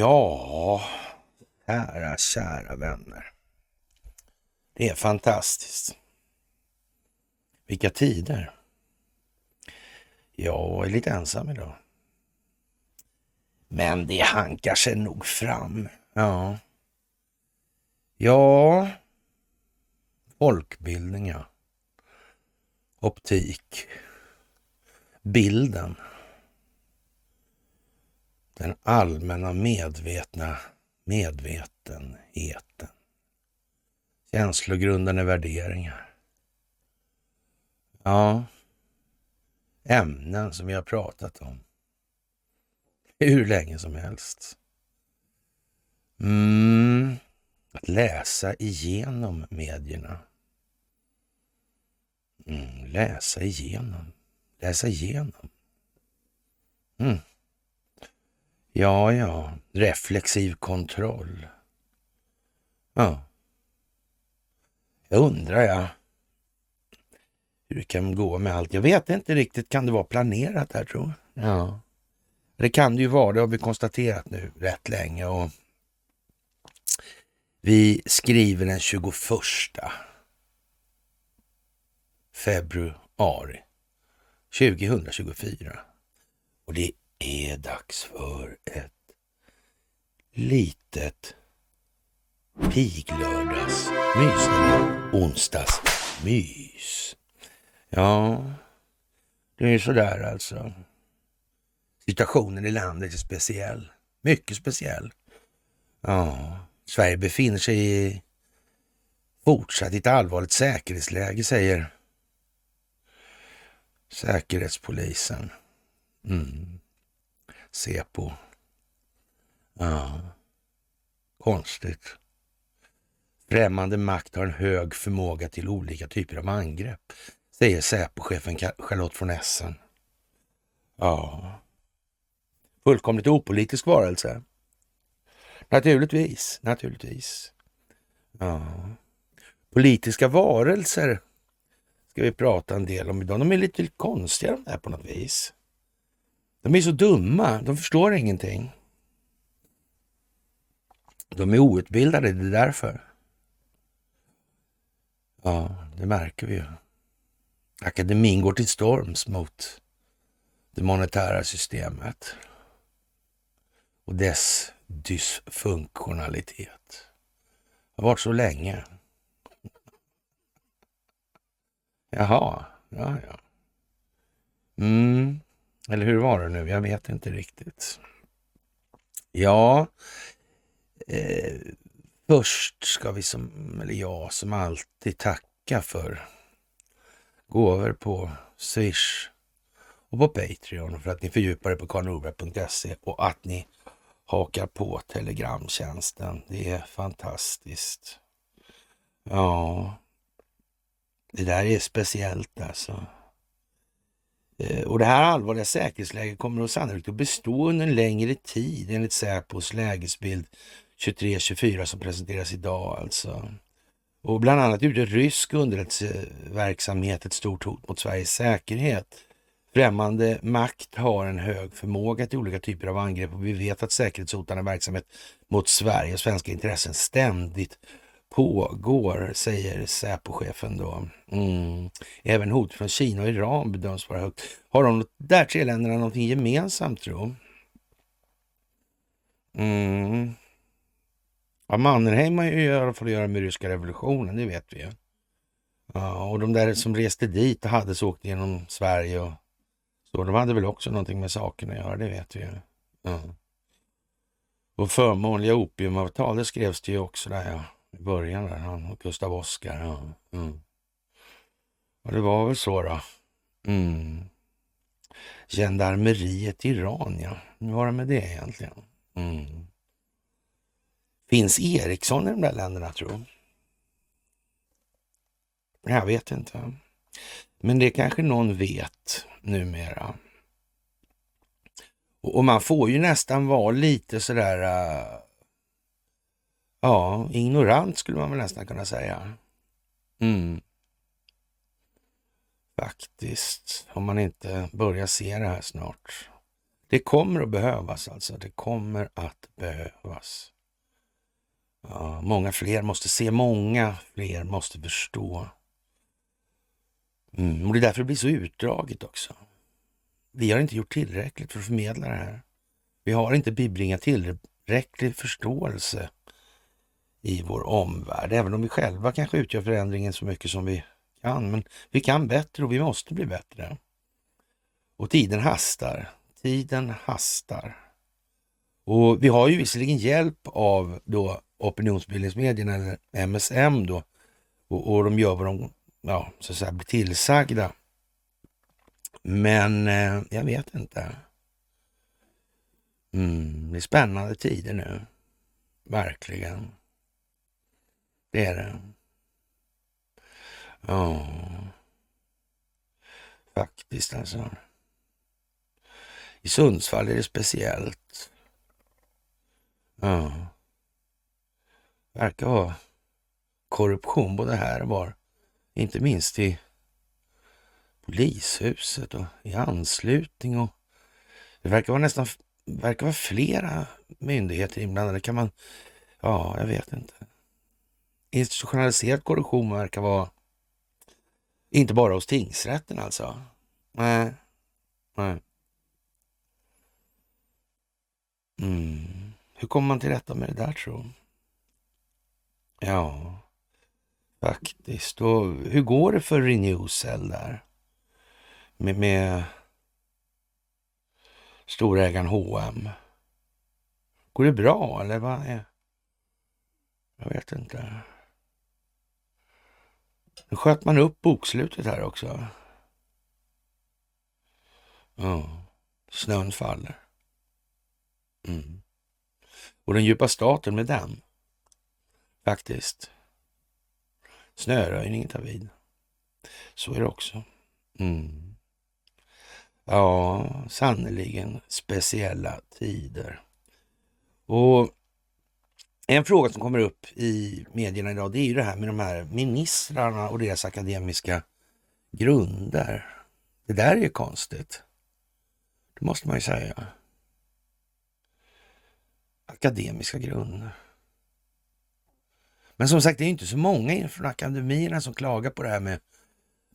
Ja, kära, kära vänner. Det är fantastiskt. Vilka tider. Jag är lite ensam idag. Men det hankar sig nog fram. Ja. Ja. Folkbildning, ja. Optik. Bilden. Den allmänna medvetna medvetenheten. Känslogrundande värderingar. Ja, ämnen som vi har pratat om hur länge som helst. Mm. Att läsa igenom medierna. Mm. Läsa igenom. Läsa igenom. Mm. Ja, ja. Reflexiv kontroll. Ja. Jag undrar jag hur det kan gå med allt. Jag vet inte riktigt. Kan det vara planerat här tror jag? Ja. Det kan det ju vara. Det har vi konstaterat nu rätt länge. Och vi skriver den 21 februari 2024. Och det är är dags för ett litet piglördagsmys, onsdagsmys. Ja, det är ju sådär alltså. Situationen i landet är speciell. Mycket speciell. Ja, Sverige befinner sig i fortsatt i ett allvarligt säkerhetsläge, säger Säkerhetspolisen. Mm. Säpo. Ja, konstigt. Främmande makt har en hög förmåga till olika typer av angrepp, säger Säpochefen Charlotte von Essen. Ja, fullkomligt opolitisk varelse. Naturligtvis, naturligtvis. Ja. Politiska varelser ska vi prata en del om idag. De är lite konstiga de där på något vis. De är så dumma, de förstår ingenting. De är outbildade, det är därför. Ja, det märker vi ju. Akademin går till storms mot det monetära systemet och dess dysfunktionalitet. Det har varit så länge. Jaha, ja, ja. Mm. Eller hur var det nu? Jag vet inte riktigt. Ja, eh, först ska vi som, eller jag som alltid tacka för gåvor på Swish och på Patreon för att ni fördjupar er på karlnorberg.se och att ni hakar på telegramtjänsten. Det är fantastiskt. Ja, det där är speciellt alltså. Eh, och det här allvarliga säkerhetsläget kommer att sannolikt att bestå under en längre tid enligt Säpos lägesbild 23-24 som presenteras idag alltså. Och bland annat utgör rysk underrättelseverksamhet ett stort hot mot Sveriges säkerhet. Främmande makt har en hög förmåga till olika typer av angrepp och vi vet att säkerhetshotande verksamhet mot Sverige och svenska intressen ständigt pågår, säger Säpochefen då. Mm. Även hot från Kina och Iran bedöms vara högt. Har de där tre länderna någonting gemensamt tro? Mm. Ja, Mannerheim har ju i alla fall att göra med ryska revolutionen, det vet vi ju. Ja, och de där som reste dit och hade så åkt genom Sverige och så, de hade väl också någonting med saken att göra, det vet vi ju. Ja. Och förmånliga opiumavtal, det skrevs det ju också där ja i början där, han och Gustav Oskar. Ja. Mm. Och det var väl så då. Mm. Gendarmeriet i Iran, ja. Hur var det med det egentligen? Mm. Finns Ericsson i de där länderna, tror Jag vet inte. Men det kanske någon vet numera. Och, och man får ju nästan vara lite sådär uh, Ja, ignorant skulle man väl nästan kunna säga. Mm. Faktiskt, om man inte börjar se det här snart. Det kommer att behövas alltså. Det kommer att behövas. Ja, många fler måste se, många fler måste förstå. Mm, och det är därför det blir så utdraget också. Vi har inte gjort tillräckligt för att förmedla det här. Vi har inte bibringat tillräcklig förståelse i vår omvärld, även om vi själva kanske utgör förändringen så mycket som vi kan. Men vi kan bättre och vi måste bli bättre. Och tiden hastar. Tiden hastar. Och vi har ju visserligen hjälp av då opinionsbildningsmedierna, eller MSM då, och, och de gör vad de ja, så att säga, blir tillsagda. Men eh, jag vet inte. Mm, det är spännande tider nu. Verkligen. Det är det. Ja, faktiskt alltså. I Sundsvall är det speciellt. Ja. Verkar vara korruption både här och var. Inte minst i polishuset och i anslutning och det verkar vara nästan verkar vara flera myndigheter inblandade. Kan man... Ja, jag vet inte. Institutionaliserad korruption verkar vara inte bara hos tingsrätten alltså. Nej. Nej. Mm. Hur kommer man till rätta med det där tror Ja, faktiskt. Och hur går det för Renewcell där? Med, med storägaren H&M. Går det bra eller vad är... Jag vet inte. Nu sköt man upp bokslutet här också. Ja, snön faller. Mm. Och den djupa staten med den. Faktiskt. Snöröjningen tar vid. Så är det också. Mm. Ja, sannerligen speciella tider. Och en fråga som kommer upp i medierna idag, det är ju det här med de här ministrarna och deras akademiska grunder. Det där är ju konstigt. Det måste man ju säga. Akademiska grunder. Men som sagt, det är inte så många från akademierna som klagar på det här med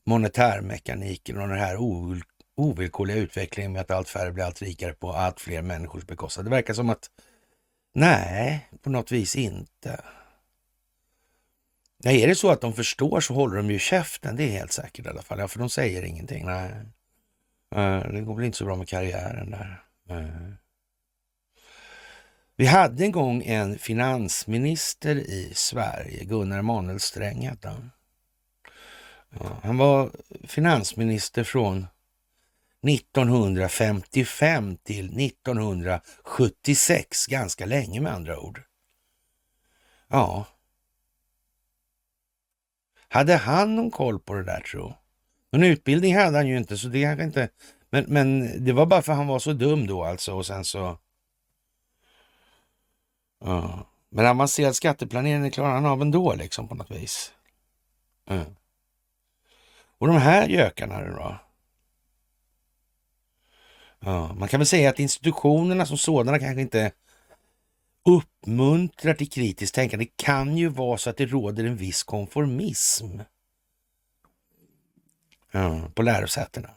monetärmekaniken och den här ovillkorliga utvecklingen med att allt färre blir allt rikare på allt fler människors bekostnad. Det verkar som att nej, på något vis inte. Nej, är det så att de förstår så håller de ju käften, det är helt säkert i alla fall. Ja, för de säger ingenting. Nej, det går väl inte så bra med karriären där. Vi hade en gång en finansminister i Sverige, Gunnar Emanuel Sträng hette han. han var finansminister från 1955 till 1976, ganska länge med andra ord. Ja. Hade han någon koll på det där tro? Någon utbildning hade han ju inte, så det kanske inte... Men, men det var bara för att han var så dum då alltså och sen så... Ja. Men avancerad skatteplanering klarar han av ändå liksom på något vis. Ja. Och de här gökarna då? Ja, man kan väl säga att institutionerna som sådana kanske inte uppmuntrar till kritiskt tänkande. Det kan ju vara så att det råder en viss konformism ja, på lärosätena.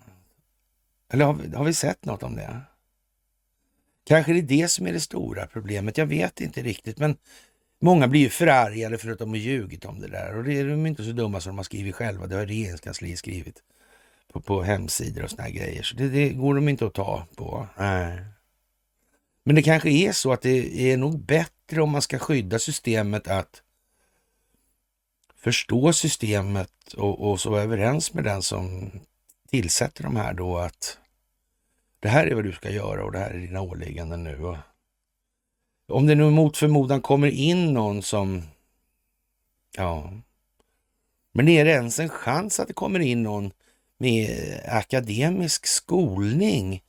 Eller har vi, har vi sett något om det? Kanske det är det som är det stora problemet. Jag vet inte riktigt, men många blir ju förargade för att de har ljugit om det där. Och det är de inte så dumma som de har skrivit själva. Det har regeringskansliet skrivit på, på hemsidor och såna här grejer. Så det, det, går de inte att ta på. Nej. Men det kanske är så att det är nog bättre om man ska skydda systemet att förstå systemet och, och så vara överens med den som tillsätter de här då att det här är vad du ska göra och det här är dina åligganden nu. Och om det nu mot förmodan kommer in någon som, ja, men är det ens en chans att det kommer in någon med akademisk skolning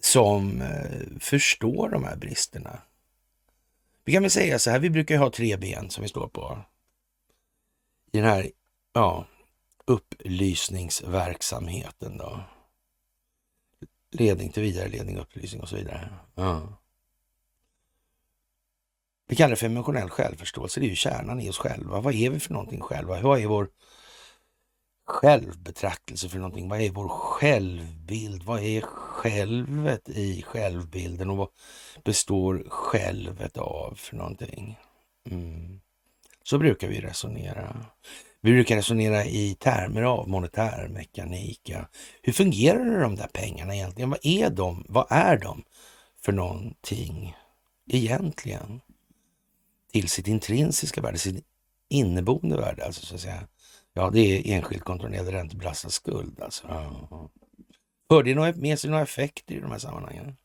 som eh, förstår de här bristerna. Vi kan väl säga så här, vi brukar ha tre ben som vi står på i den här ja, upplysningsverksamheten. Då. ledning till vidareledning, upplysning och så vidare. Ja. Vi kallar det för emotionell självförståelse. Det är ju kärnan i oss själva. Vad är vi för någonting själva? Vad är vår självbetraktelse för någonting? Vad är vår självbild? Vad är självet i självbilden och vad består självet av för någonting? Mm. Så brukar vi resonera. Vi brukar resonera i termer av monetär mekanik. Hur fungerar de där pengarna egentligen? Vad är de? Vad är de för någonting egentligen? Till sitt intrinsiska värde, sitt inneboende värde, alltså så att säga. Ja, det är enskilt kontrollerad räntebelastad skuld alltså. Ja. För det med sig några effekter i de här sammanhangen?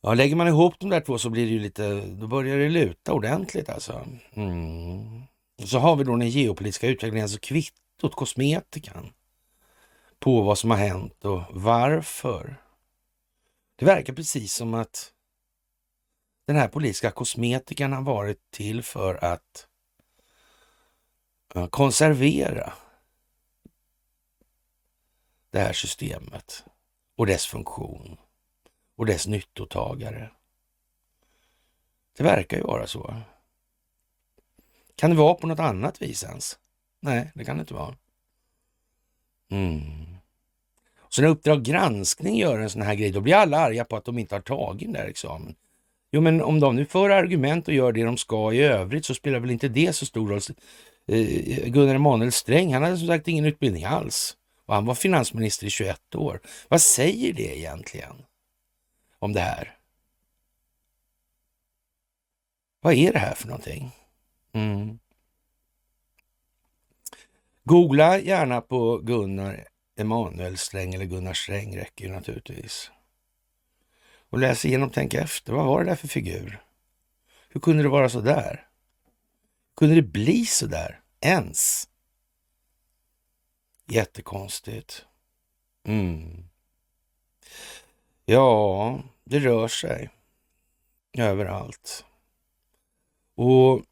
Ja, lägger man ihop de där två så blir det ju lite, då börjar det luta ordentligt alltså. Mm. Så har vi då den geopolitiska utvecklingen, alltså kvittot, kosmetikan på vad som har hänt och varför. Det verkar precis som att den här politiska kosmetikan har varit till för att konservera det här systemet och dess funktion och dess nyttotagare. Det verkar ju vara så. Kan det vara på något annat vis ens? Nej, det kan det inte vara. Mm. Så när Uppdrag granskning gör en sån här grej, då blir alla arga på att de inte har tagit den där examen. Jo, men om de nu för argument och gör det de ska i övrigt så spelar väl inte det så stor roll. Eh, Gunnar Emanuel Sträng, han hade som sagt ingen utbildning alls. Och han var finansminister i 21 år. Vad säger det egentligen om det här? Vad är det här för någonting? Mm. Googla gärna på Gunnar Emanuel Sträng eller Gunnar Sträng räcker ju naturligtvis. Och läs igenom, tänk efter. Vad var det där för figur? Hur kunde det vara så där? Kunde det bli så där ens? Jättekonstigt. Mm. Ja, det rör sig överallt. Och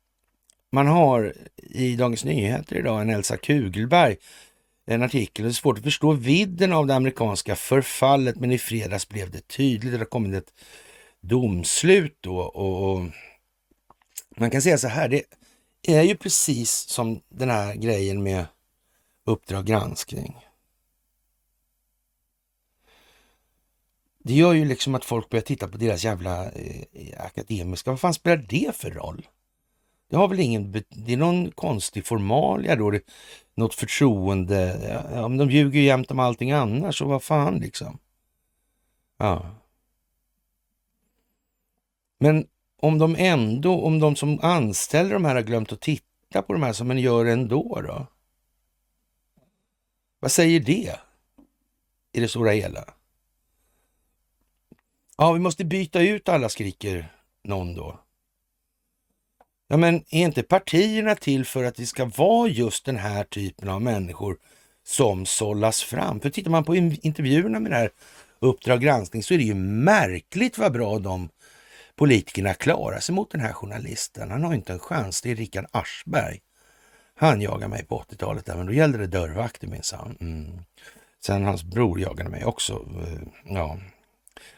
man har i Dagens Nyheter idag en Elsa Kugelberg, en artikel. Det är svårt att förstå vidden av det amerikanska förfallet, men i fredags blev det tydligt. Det har kommit ett domslut då och, och man kan säga så här, det är ju precis som den här grejen med Uppdrag granskning. Det gör ju liksom att folk börjar titta på deras jävla eh, akademiska, vad fan spelar det för roll? Det har väl ingen, det är någon konstig formalia då, det, något förtroende. Ja, de ljuger ju jämt om allting annars, så vad fan liksom. Ja. Men om de ändå, om de som anställer de här har glömt att titta på de här som man gör ändå då? Vad säger det i det stora hela? Ja, vi måste byta ut alla, skriker någon då. Ja, men är inte partierna till för att det ska vara just den här typen av människor som sållas fram? För tittar man på intervjuerna med det här Uppdrag granskning så är det ju märkligt vad bra de politikerna klarar sig mot den här journalisten. Han har inte en chans. Det är Richard Aschberg. Han jagade mig på 80-talet, men då gällde det dörrvakter minsann. Mm. Sen hans bror jagade mig också, eh, ja,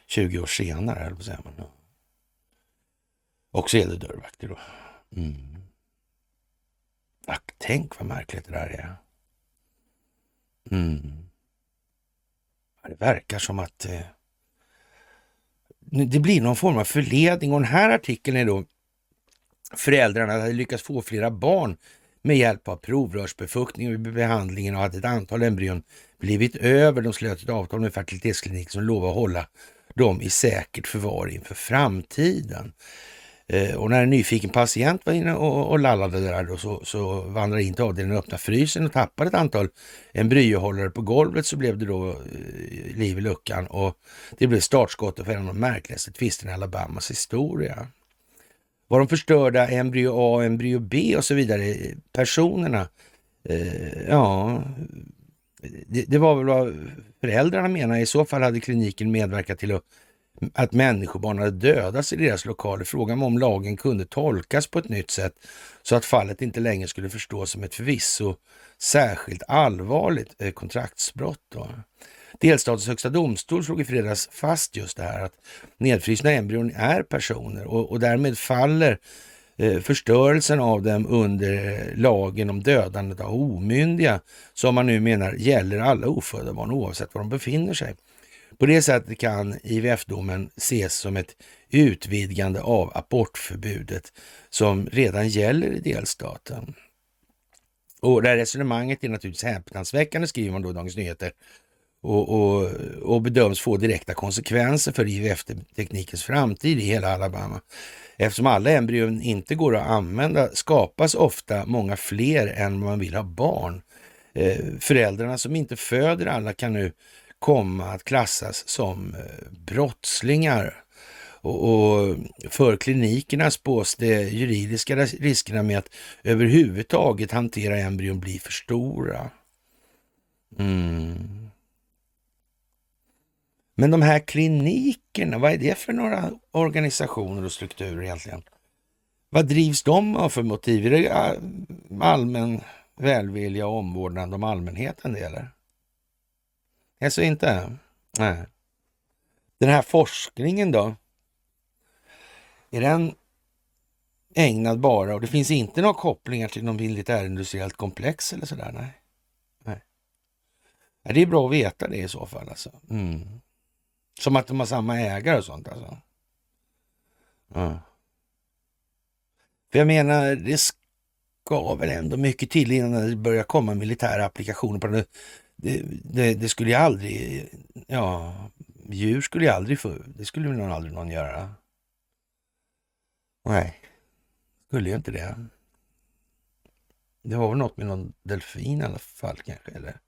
20 år senare, höll på att säga. Också gällde dörrvakter då. Mm. tänk vad märkligt det där är. Mm. Det verkar som att eh, det blir någon form av förledning och den här artikeln är då föräldrarna hade lyckats få flera barn med hjälp av provrörsbefruktning vid behandlingen och hade ett antal embryon blivit över. De slöt ett avtal med fertilitetskliniken som lovade att hålla dem i säkert förvar inför framtiden. Eh, och när en nyfiken patient var inne och, och lallade där då, så, så vandrade in till avdelningen och öppnade frysen och tappade ett antal embryohållare på golvet så blev det då eh, liv i luckan och det blev startskottet för en av de märkligaste tvisterna i Alabamas historia. Var de förstörda embryo A, embryo B och så vidare, personerna, eh, ja, det, det, var väl vad föräldrarna menade. I så fall hade kliniken medverkat till att att människobarn hade dödats i deras lokaler. Frågan var om lagen kunde tolkas på ett nytt sätt så att fallet inte längre skulle förstås som ett förvisso särskilt allvarligt eh, kontraktsbrott. Då. Delstatens högsta domstol slog i fredags fast just det här att nedfrysna embryon är personer och, och därmed faller eh, förstörelsen av dem under eh, lagen om dödandet av omyndiga som man nu menar gäller alla ofödda barn oavsett var de befinner sig. På det sättet kan IVF-domen ses som ett utvidgande av abortförbudet som redan gäller i delstaten. Och det här resonemanget är naturligtvis häpnadsväckande, skriver man då i Dagens Nyheter, och, och, och bedöms få direkta konsekvenser för IVF-teknikens framtid i hela Alabama. Eftersom alla embryon inte går att använda skapas ofta många fler än man vill ha barn. Eh, föräldrarna som inte föder alla kan nu komma att klassas som eh, brottslingar. Och, för klinikerna spås de juridiska riskerna med att överhuvudtaget hantera embryon bli för stora. Mm. Men de här klinikerna, vad är det för några organisationer och strukturer egentligen? Vad drivs de av för motiv? Är det allmän välvilja och omvårdnad om allmänheten det eller? Alltså inte? Nej. Den här forskningen då? Är den ägnad bara, och det finns inte några kopplingar till något militärindustriellt komplex eller sådär? Nej. Nej. Ja, det är bra att veta det i så fall alltså. Mm. Som att de har samma ägare och sånt alltså. Ja. För jag menar, det ska väl ändå mycket till innan det börjar komma militära applikationer på den det, det, det skulle ju aldrig, ja, djur skulle ju aldrig få, det skulle nog aldrig någon göra. Nej, skulle ju inte det. Det var väl något med någon delfin i alla fall kanske, eller?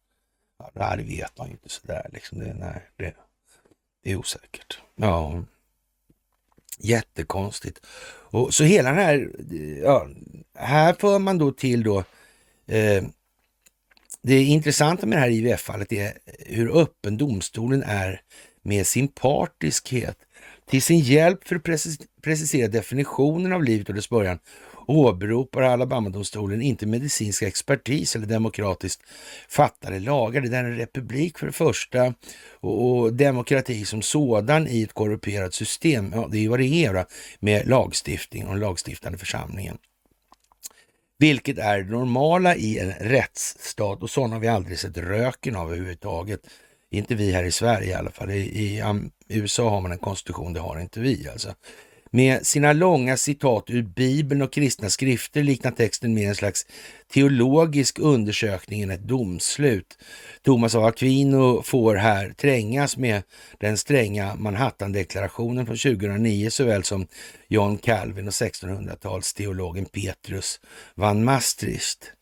Ja, det vet man ju inte sådär liksom. Det, nej, det, det är osäkert. Ja, jättekonstigt. Och så hela den här, ja, här för man då till då, eh, det intressanta med det här IVF-fallet är hur öppen domstolen är med sin partiskhet. Till sin hjälp för att precisera definitionen av livet och dess början åberopar Alabama-domstolen inte medicinsk expertis eller demokratiskt fattade lagar. Det är en republik för det första och, och, demokrati som sådan i ett korrumperat system. Ja, det är ju vad det är med lagstiftning och den lagstiftande församlingen. Vilket är det normala i en rättsstat och sådana har vi aldrig sett röken av överhuvudtaget. Inte vi här i Sverige i alla fall. I, i i USA har man en konstitution, det har inte vi alltså. Med sina långa citat ur Bibeln och kristna skrifter liknar texten mer en slags teologisk undersökning än ett domslut. Thomas av Aquino får här trängas med den stränga Manhattan-deklarationen från 2009 såväl som John Calvin och 1600-talsteologen Petrus van Maastricht.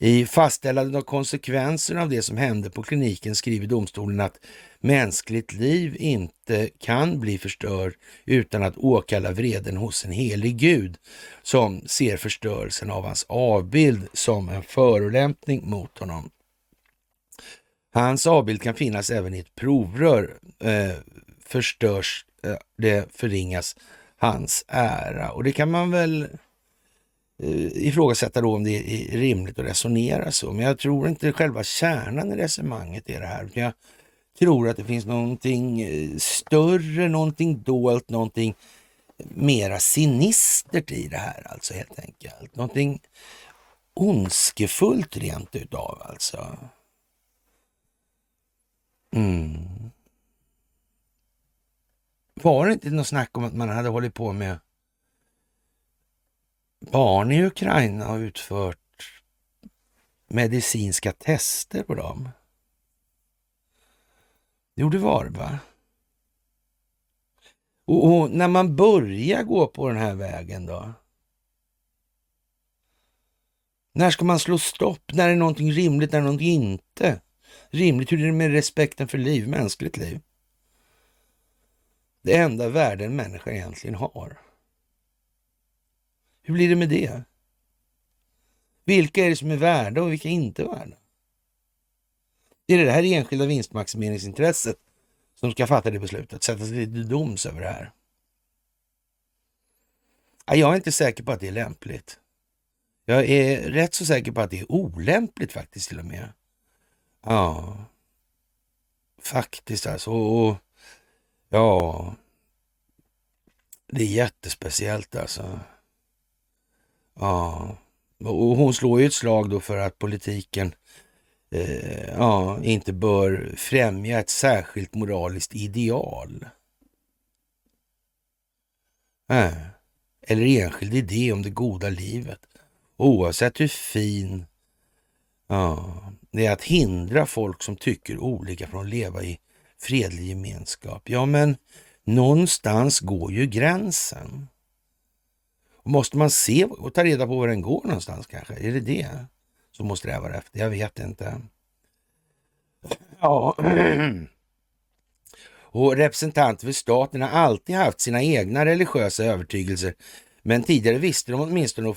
I fastställandet av konsekvenserna av det som hände på kliniken skriver domstolen att mänskligt liv inte kan bli förstört utan att åkalla vreden hos en helig gud som ser förstörelsen av hans avbild som en förolämpning mot honom. Hans avbild kan finnas även i ett provrör. Eh, förstörs eh, det förringas hans ära. Och det kan man väl Eh, ifrågasätta då om det är rimligt att resonera så. Men jag tror inte själva kärnan i resonemanget är det här. Jag tror att det finns någonting eh, större, någonting dolt, någonting mera sinistert i det här alltså helt enkelt. Någonting ondskefullt rent utav alltså. Mm. Var det inte något snack om att man hade hållit på med barn i Ukraina har utfört medicinska tester på dem? Jo, det var det va? Och, och, när man börjar gå på den här vägen då? När ska man slå stopp? När är någonting rimligt, när är någonting inte rimligt? Hur är det med respekten för liv, mänskligt liv? Det enda värde en människa egentligen har. Hur blir det med det? Vilka är det som är värda och vilka är inte värda? Är det det här enskilda vinstmaximeringsintresset som ska fatta det beslutet, sätta sig till doms över det här? Jag är inte säker på att det är lämpligt. Jag är rätt så säker på att det är olämpligt faktiskt till och med. Ja, faktiskt alltså. Och, ja, det är jättespeciellt alltså. Ja, och hon slår ju ett slag då för att politiken eh, ja, inte bör främja ett särskilt moraliskt ideal. Äh, eller enskild idé om det goda livet. Oavsett hur fin ja, det är att hindra folk som tycker olika från att leva i fredlig gemenskap. Ja, men någonstans går ju gränsen. Måste man se och ta reda på var den går någonstans kanske? Är det det som man strävar efter? Jag vet inte. Ja. Och representanter för staten har alltid haft sina egna religiösa övertygelser men tidigare visste de åtminstone,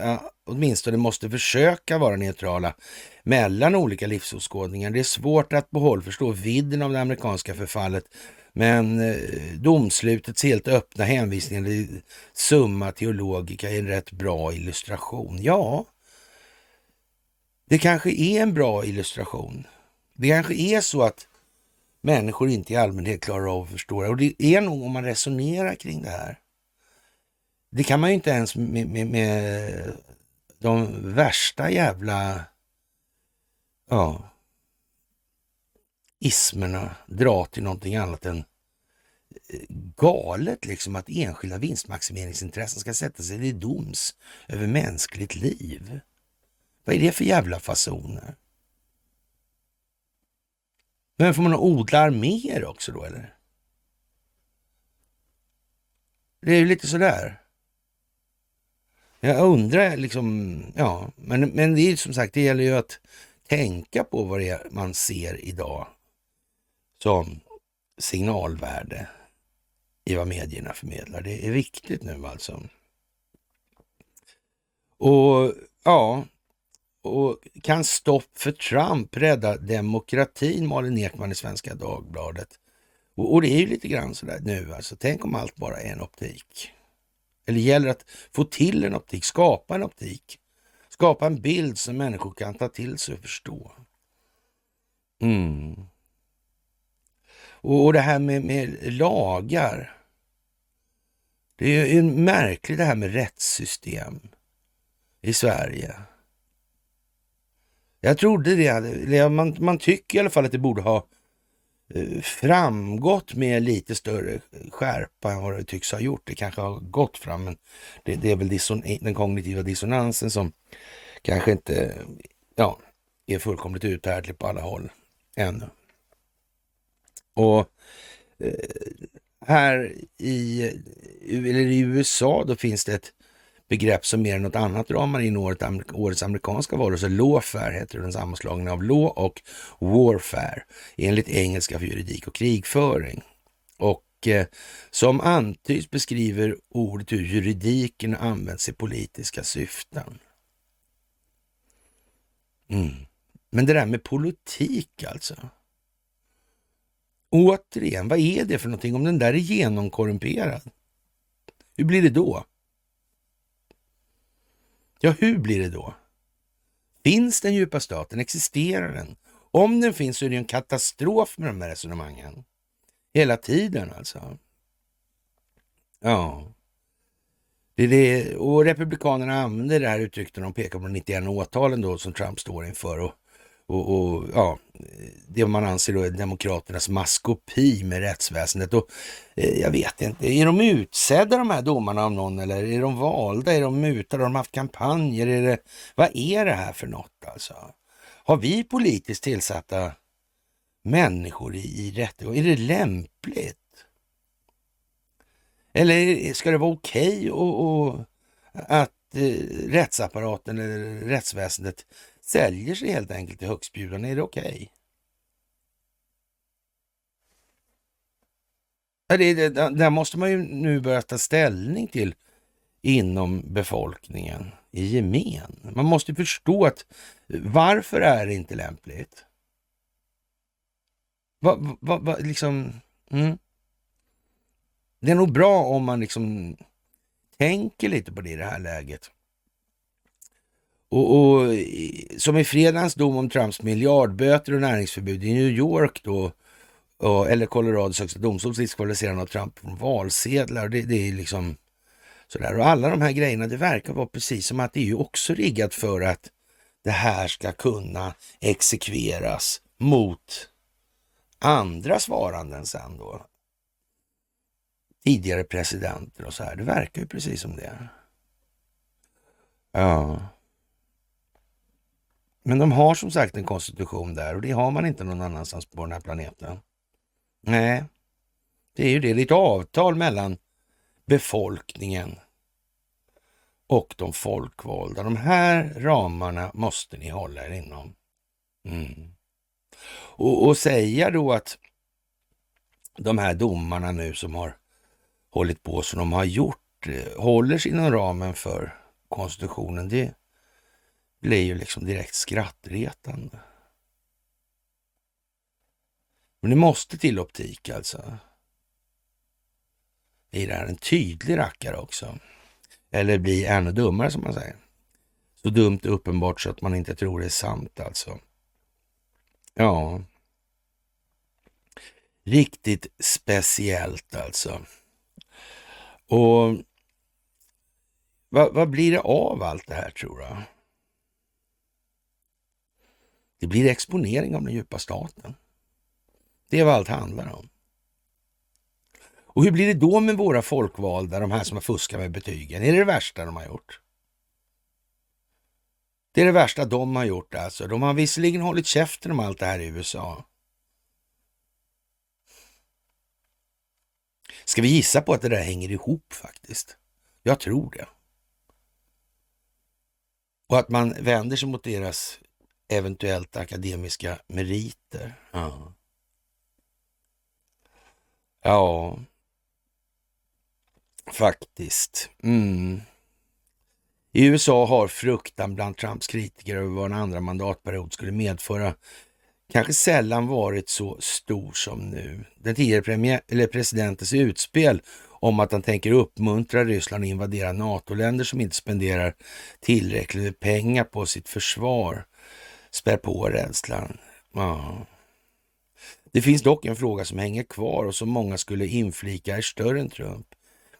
äh, åtminstone måste försöka vara neutrala mellan olika livsåskådningar. Det är svårt att på håll förstå vidden av det amerikanska förfallet men eh, domslutets helt öppna hänvisning till Summa Teologica är en rätt bra illustration. Ja, det kanske är en bra illustration. Det kanske är så att människor inte i allmänhet klarar av att förstå det. Och det är nog om man resonerar kring det här. Det kan man ju inte ens med, med, med de värsta jävla ja, ismerna dra till någonting annat än eh, galet liksom att enskilda vinstmaximeringsintressen ska sätta sig till doms över mänskligt liv. Vad är det för jävla fasoner? Men får man odla arméer också då eller? Det är ju lite sådär. Jag undrar liksom, ja, men, men det är som sagt, det gäller ju att tänka på vad det är man ser idag som signalvärde i vad medierna förmedlar. Det är viktigt nu alltså. Och ja, och kan stopp för Trump rädda demokratin, Malin Ekman i Svenska Dagbladet. Och, och det är ju lite grann sådär nu alltså. Tänk om allt bara är en optik. Eller gäller att få till en optik, skapa en optik. Skapa en bild som människor kan ta till sig och förstå. Mm. Och, och det här med, med lagar. Det är ju märkligt det här med rättssystem i Sverige. Jag trodde det, man, man tycker i alla fall att det borde ha eh, framgått med lite större skärpa än vad det tycks ha gjort. Det kanske har gått fram, men det, det är väl den kognitiva dissonansen som kanske inte ja, är fullkomligt uthärdlig på alla håll ännu. Och eh, här i, eller i USA då finns det ett begrepp som mer än något annat ramar in året, årets amerikanska varelser. Lawfare heter den sammanslagning av law och warfare enligt engelska för juridik och krigföring. Och eh, som antyds beskriver ordet hur juridiken används i politiska syften. Mm. Men det där med politik alltså. Återigen, vad är det för någonting om den där är genomkorrumperad? Hur blir det då? Ja, hur blir det då? Finns den djupa staten? Existerar den? Om den finns så är det en katastrof med de här resonemangen. Hela tiden alltså. Ja. Det är det. Och Republikanerna använder det här uttrycket när de pekar på de 91 åtalen då som Trump står inför. Och och, och, ja, det man anser då är demokraternas maskopi med rättsväsendet. Och, eh, jag vet inte, är de utsedda de här domarna av någon eller är de valda? Är de mutade? Har de haft kampanjer? Är det, vad är det här för något alltså? Har vi politiskt tillsatta människor i, i rättegång? Är det lämpligt? Eller ska det vara okej okay att eh, rättsapparaten eller rättsväsendet säljer sig helt enkelt till högstbjudande. Är det okej? Okay? Det, det, där måste man ju nu börja ta ställning till inom befolkningen i gemen. Man måste förstå att varför är det inte lämpligt? Va, va, va, liksom, mm. Det är nog bra om man liksom tänker lite på det i det här läget. Och, och, som i fredagens dom om Trumps miljardböter och näringsförbud i New York då, eller Colorados högsta domstols diskvalificerande av Trump från valsedlar. Det, det är liksom sådär. Och alla de här grejerna, det verkar vara precis som att det är ju också riggat för att det här ska kunna exekveras mot andra svaranden sen då. Tidigare presidenter och så här. Det verkar ju precis som det. Ja. Men de har som sagt en konstitution där och det har man inte någon annanstans på den här planeten. Nej, det är ju det. Det är ett avtal mellan befolkningen och de folkvalda. De här ramarna måste ni hålla er inom. Mm. Och, och säga då att de här domarna nu som har hållit på som de har gjort eh, håller sig inom ramen för konstitutionen, det blir ju liksom direkt skrattretande. Men det måste till optik alltså. I det här en tydlig rackare också. Eller bli ännu dummare som man säger. Så dumt och uppenbart så att man inte tror det är sant alltså. Ja. Riktigt speciellt alltså. Och vad, vad blir det av allt det här tror du? Det blir exponering av den djupa staten. Det är vad allt handlar om. Och hur blir det då med våra folkvalda, de här som har fuskat med betygen? Är det det värsta de har gjort? Det är det värsta de har gjort alltså. De har visserligen hållit käften om allt det här i USA. Ska vi gissa på att det där hänger ihop faktiskt? Jag tror det. Och att man vänder sig mot deras eventuellt akademiska meriter. Ja. Ja, faktiskt. Mm. I USA har fruktan bland Trumps kritiker över vad en andra mandatperiod skulle medföra kanske sällan varit så stor som nu. Den tidigare premiär, eller presidentens utspel om att han tänker uppmuntra Ryssland att invadera NATO-länder som inte spenderar tillräckligt med pengar på sitt försvar spär på rädslan. Ja. Det finns dock en fråga som hänger kvar och som många skulle inflika är större än Trump.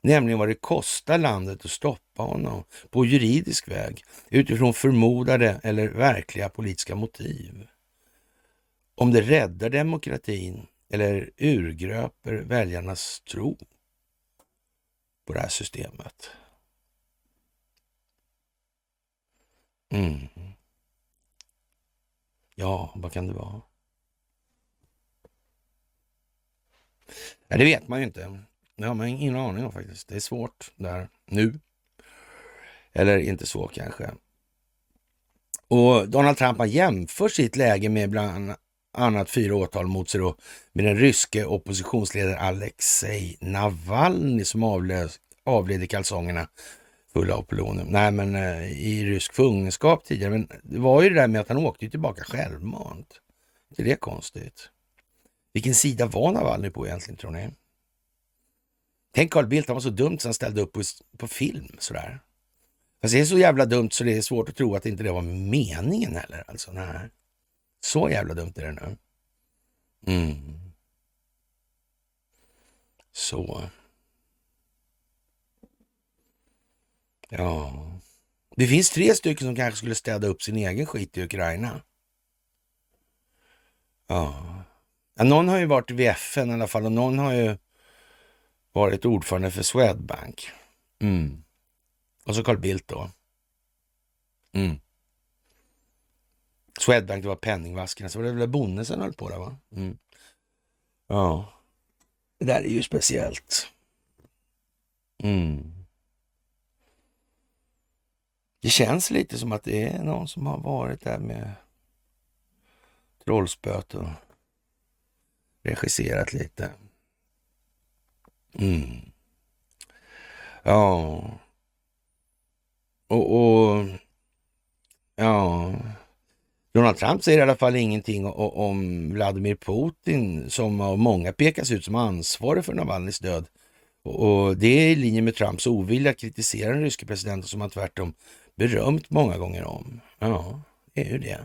Nämligen vad det kostar landet att stoppa honom på juridisk väg utifrån förmodade eller verkliga politiska motiv. Om det räddar demokratin eller urgröper väljarnas tro på det här systemet. Mm. Ja, vad kan det vara? Ja, det vet man ju inte. Det har man ingen aning om faktiskt. Det är svårt där nu. Eller inte så kanske. Och Donald Trump har jämfört sitt läge med bland annat fyra åtal mot sig då med den ryske oppositionsledaren Alexej Navalny som avled, avled i kalsongerna fulla av polonium. Nej, men eh, i rysk fångenskap tidigare. Men det var ju det där med att han åkte tillbaka självmant. Är det konstigt? Vilken sida var Navalny på egentligen tror ni? Tänk Carl Bildt, han var så dumt så han ställde upp på, på film sådär. Fast det är så jävla dumt så det är svårt att tro att inte det var meningen heller. Alltså, nej. Så jävla dumt är det nu. Mm. Så. Ja. Det finns tre stycken som kanske skulle städa upp sin egen skit i Ukraina. Ja. ja någon har ju varit vid FN i alla fall och någon har ju varit ordförande för Swedbank. Mm. Och så Carl Bildt då. Mm. Swedbank, det var penningvaskarna, så var det väl Bonnesen höll på där va? Mm. Ja. Det där är ju speciellt. Mm. Det känns lite som att det är någon som har varit där med trollspöt och regisserat lite. Mm. Ja. Och, och ja. Donald Trump säger i alla fall ingenting om Vladimir Putin som av många pekas ut som ansvarig för Navalnys död. Och det är i linje med Trumps ovilja att kritisera den ryske presidenten som han tvärtom berömt många gånger om. Ja, det är ju det.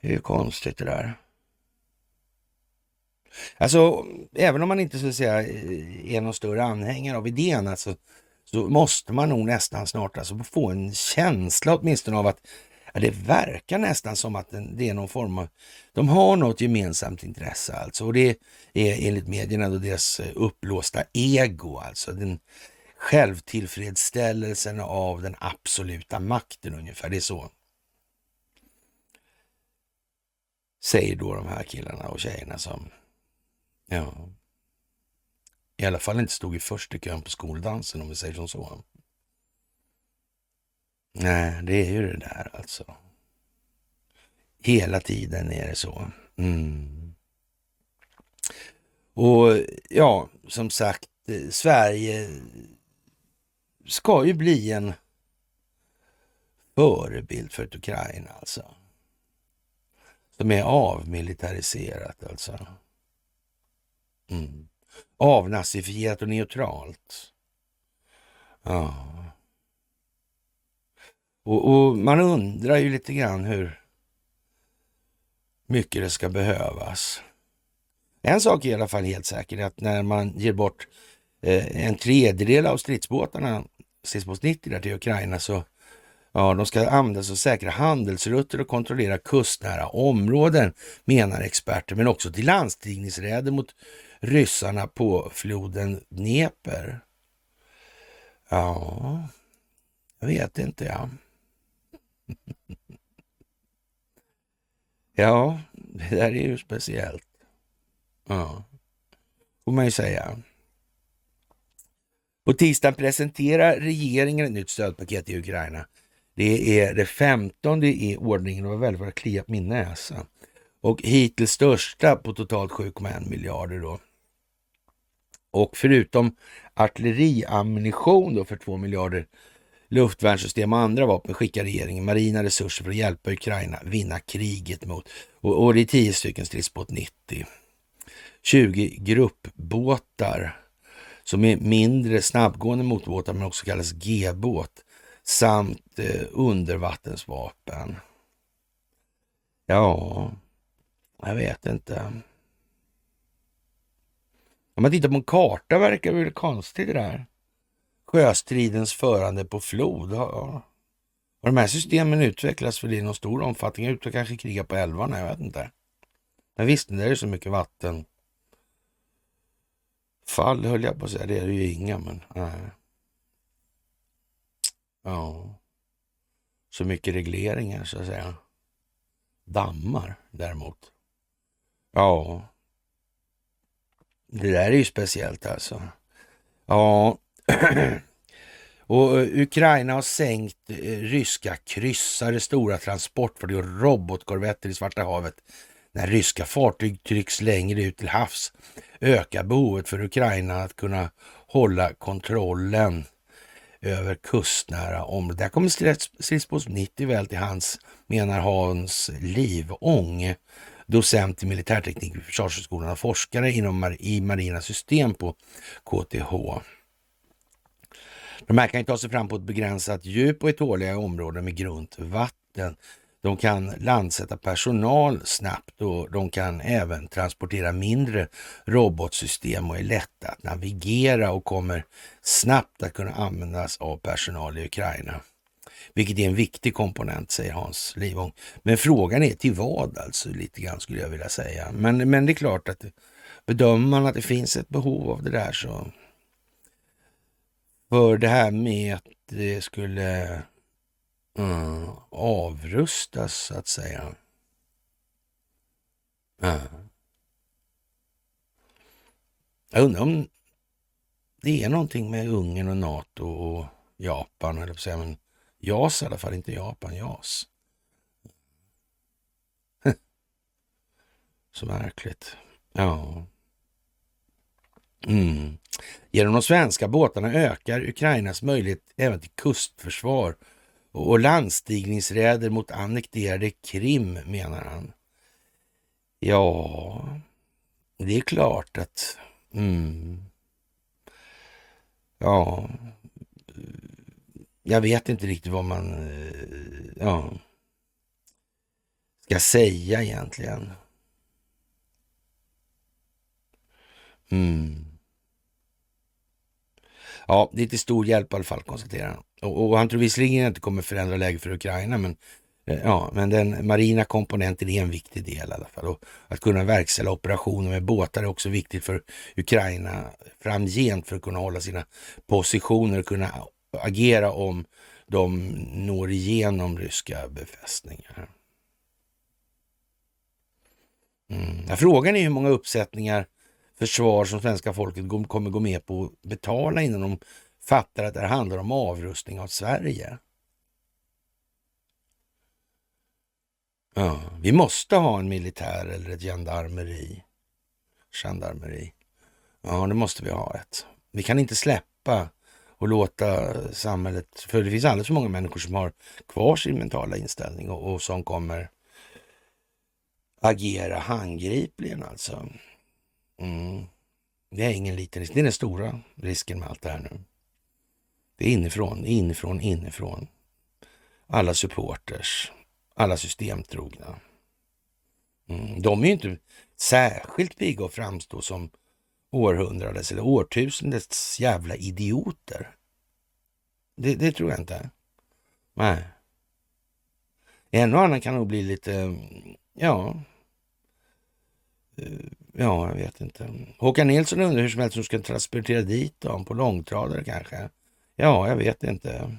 Det är ju konstigt det där. Alltså, även om man inte så att säga eh, är någon större anhängare av idén, alltså, så måste man nog nästan snart alltså få en känsla åtminstone av att ja, det verkar nästan som att det är någon form av, de har något gemensamt intresse alltså. Och det är enligt medierna då deras eh, upplåsta ego, alltså den självtillfredsställelsen av den absoluta makten ungefär. Det är så. Säger då de här killarna och tjejerna som Ja. I alla fall inte stod i första kön på skoldansen om vi säger som så. Nej, det är ju det där alltså. Hela tiden är det så. Mm. Och ja, som sagt, eh, Sverige ska ju bli en förebild för ett Ukraina alltså. Som är avmilitariserat alltså. Mm. Avnazifierat och neutralt. Ja. Och, och, man undrar ju lite grann hur mycket det ska behövas. En sak är i alla fall helt säker, att när man ger bort eh, en tredjedel av stridsbåtarna, stridsbåt 90 där till Ukraina, så Ja, de ska användas som säkra handelsrutter och kontrollera kustnära områden, menar experter, men också till landstigningsräder mot ryssarna på floden Dnepr. Ja, jag vet inte. Ja. ja, det där är ju speciellt. Ja, får man ju säga. På tisdagen presenterar regeringen ett nytt stödpaket i Ukraina. Det är det femtonde i ordningen och var väldigt vad det klia på min näsa. Alltså. Och hittills största på totalt 7,1 miljarder då. Och förutom artilleriammunition då för 2 miljarder luftvärnssystem och andra vapen skickar regeringen marina resurser för att hjälpa Ukraina vinna kriget mot, och, och det är 10 stycken stridsbåt 90. 20 gruppbåtar som är mindre snabbgående motorbåtar men också kallas G-båt samt eh, undervattensvapen. Ja, jag vet inte. Om man tittar på en karta verkar det väl konstigt det där. Sjöstridens förande på flod. Ja. Har de här systemen utvecklats för det i någon stor omfattning? Ut och kanske kriga på älvarna, jag vet inte. Men visst, det är så mycket vatten. Fall höll jag på att säga, det är det ju inga, men nej. Ja. Så mycket regleringar så att säga. Dammar däremot. Ja. Det där är ju speciellt alltså. Ja. Och eh, Ukraina har sänkt eh, ryska kryssare, stora transportfartyg och robotkorvetter i Svarta havet. När ryska fartyg trycks längre ut till havs ökar behovet för Ukraina att kunna hålla kontrollen över kustnära områden. Där kommer stridsbåt 90 väl till hans, menar Hans Livång, docent i militärteknik vid Försvarshögskolan och forskare inom i marina system på KTH. De här kan ju ta sig fram på ett begränsat djup och i tåliga områden med grunt vatten. De kan landsätta personal snabbt och de kan även transportera mindre robotsystem och är lätta att navigera och kommer snabbt att kunna användas av personal i Ukraina. Vilket är en viktig komponent, säger Hans Livång. Men frågan är till vad alltså, lite grann skulle jag vilja säga. Men, men det är klart att bedömer man att det finns ett behov av det där så... För det här med att det skulle mm, avrustas så att säga. Mm. Jag undrar om det är någonting med Ungern och NATO och Japan, eller säga, men JAS i alla fall, inte Japan, JAS. Så märkligt. Ja. Mm. Genom de svenska båtarna ökar Ukrainas möjlighet även till kustförsvar och landstigningsräder mot annekterade Krim, menar han. Ja, det är klart att... Mm, ja, jag vet inte riktigt vad man eh, ja, ska säga egentligen. Mm. Ja, det är till stor hjälp i alla fall, konstaterar han. Och, och han tror visserligen att det kommer förändra läget för Ukraina, men, eh, ja, men den marina komponenten är en viktig del i alla fall. Och att kunna verkställa operationer med båtar är också viktigt för Ukraina framgent för att kunna hålla sina positioner och kunna agera om de når igenom ryska befästningar. Mm. Frågan är hur många uppsättningar försvar som svenska folket kommer gå med på att betala innan de fattar att det handlar om avrustning av Sverige. Ja, vi måste ha en militär eller ett gendarmeri. Gendarmeri. Ja, det måste vi ha ett. Vi kan inte släppa och låta samhället, för det finns alldeles för många människor som har kvar sin mentala inställning och, och som kommer agera handgripligen alltså. Mm. Det är ingen liten risk. Det är den stora risken med allt det här nu. Det är inifrån, inifrån, inifrån. Alla supporters, alla systemtrogna. Mm. De är ju inte särskilt pigga att framstå som århundradets eller årtusendets jävla idioter. Det, det tror jag inte. Nej. En och annan kan nog bli lite, ja, eh, Ja, jag vet inte. Håkan Nilsson undrar hur som helst hur ska transportera dit dem på långtradare kanske? Ja, jag vet inte.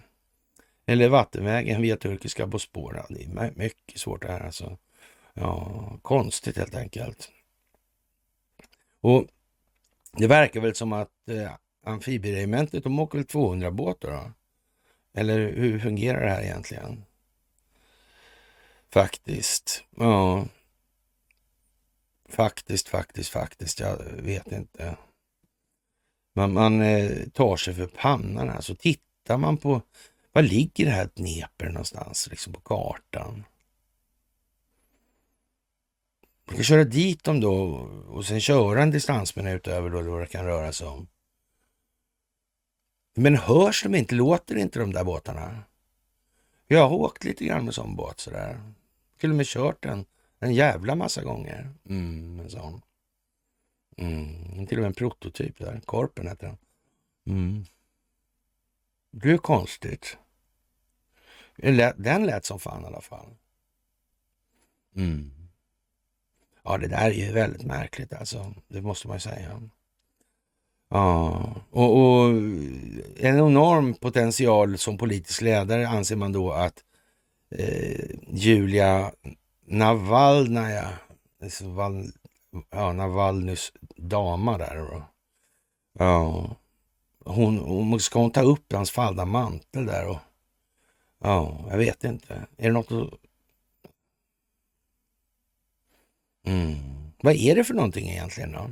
Eller vattenvägen via turkiska Bosporen. Det är mycket svårt det här alltså. Ja, konstigt helt enkelt. Och det verkar väl som att eh, amfibieregementet, de åker väl 200 båtar då? Eller hur fungerar det här egentligen? Faktiskt. Ja, Faktiskt, faktiskt, faktiskt. Jag vet inte. Man, man eh, tar sig för pannan. Alltså tittar man på, var ligger det här Dnepr någonstans liksom på kartan? Man kan köra dit dem då och sen köra en distansminut över då vad det kan röra sig om. Men hörs de inte? Låter inte de där båtarna? Jag har åkt lite grann med sån båt sådär. Till och med kört den en jävla massa gånger. Mm, en sån. Mm, till och med en prototyp där. Korpen heter den. Mm. Det är konstigt. Den lät som fan i alla fall. Mm. Ja, det där är ju väldigt märkligt alltså. Det måste man ju säga. Ja, och, och, en enorm potential som politisk ledare anser man då att eh, Julia Navalnaja, Val, ja, Navalnys dama där. Då. Ja, hon, hon, ska hon ta upp hans fallna mantel där? Och, ja, jag vet inte. Är det något att... Mm. Vad är det för någonting egentligen då?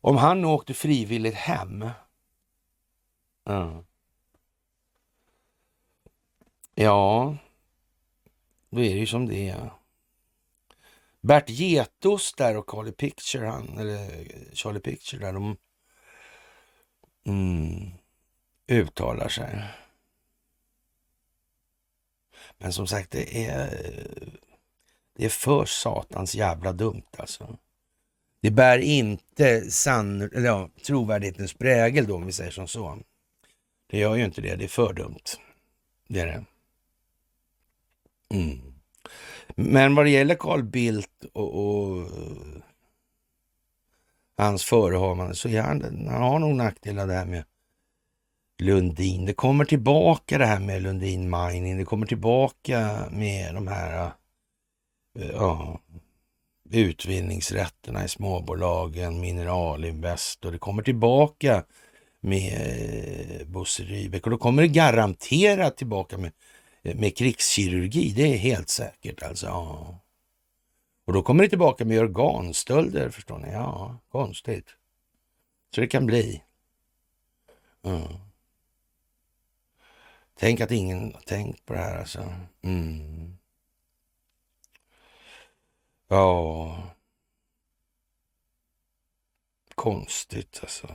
Om han åkte frivilligt hem. Ja. Ja, då är det ju som det är. Bert Getos där och Charlie Picture, han, eller Charlie Picture där, de mm, uttalar sig. Men som sagt, det är, det är för satans jävla dumt alltså. Det bär inte sann, eller ja, trovärdighetens prägel då, om vi säger som så. Det gör ju inte det, det är för dumt. Det är det. Mm. Men vad det gäller Carl Bildt och, och hans förehavande så är han, han har nog nackdelar där med Lundin. Det kommer tillbaka det här med Lundin Mining. Det kommer tillbaka med de här eh, ja, utvinningsrätterna i småbolagen, Mineralinvest och det kommer tillbaka med eh, Bosse Rybeck. och då kommer det garanterat tillbaka med Eh, med krigskirurgi, det är helt säkert alltså. Ja. Och då kommer det tillbaka med organstölder, förstår ni. Ja, konstigt. Så det kan bli. Mm. Tänk att ingen har tänkt på det här alltså. Mm. Ja. Konstigt alltså.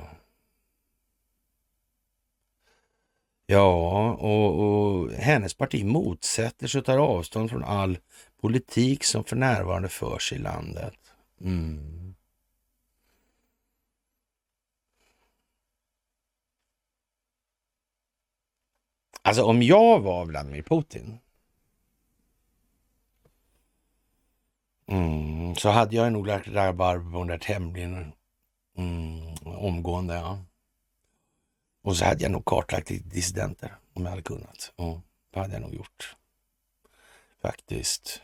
Ja, och, och hennes parti motsätter sig och tar avstånd från all politik som för närvarande förs i landet. Mm. Alltså om jag var Vladimir Putin mm, så hade jag nog lagt rabarber på den där tämligen mm, omgående. Ja. Och så hade jag nog kartlagt lite dissidenter om jag hade kunnat. Ja, det hade jag nog gjort. Faktiskt.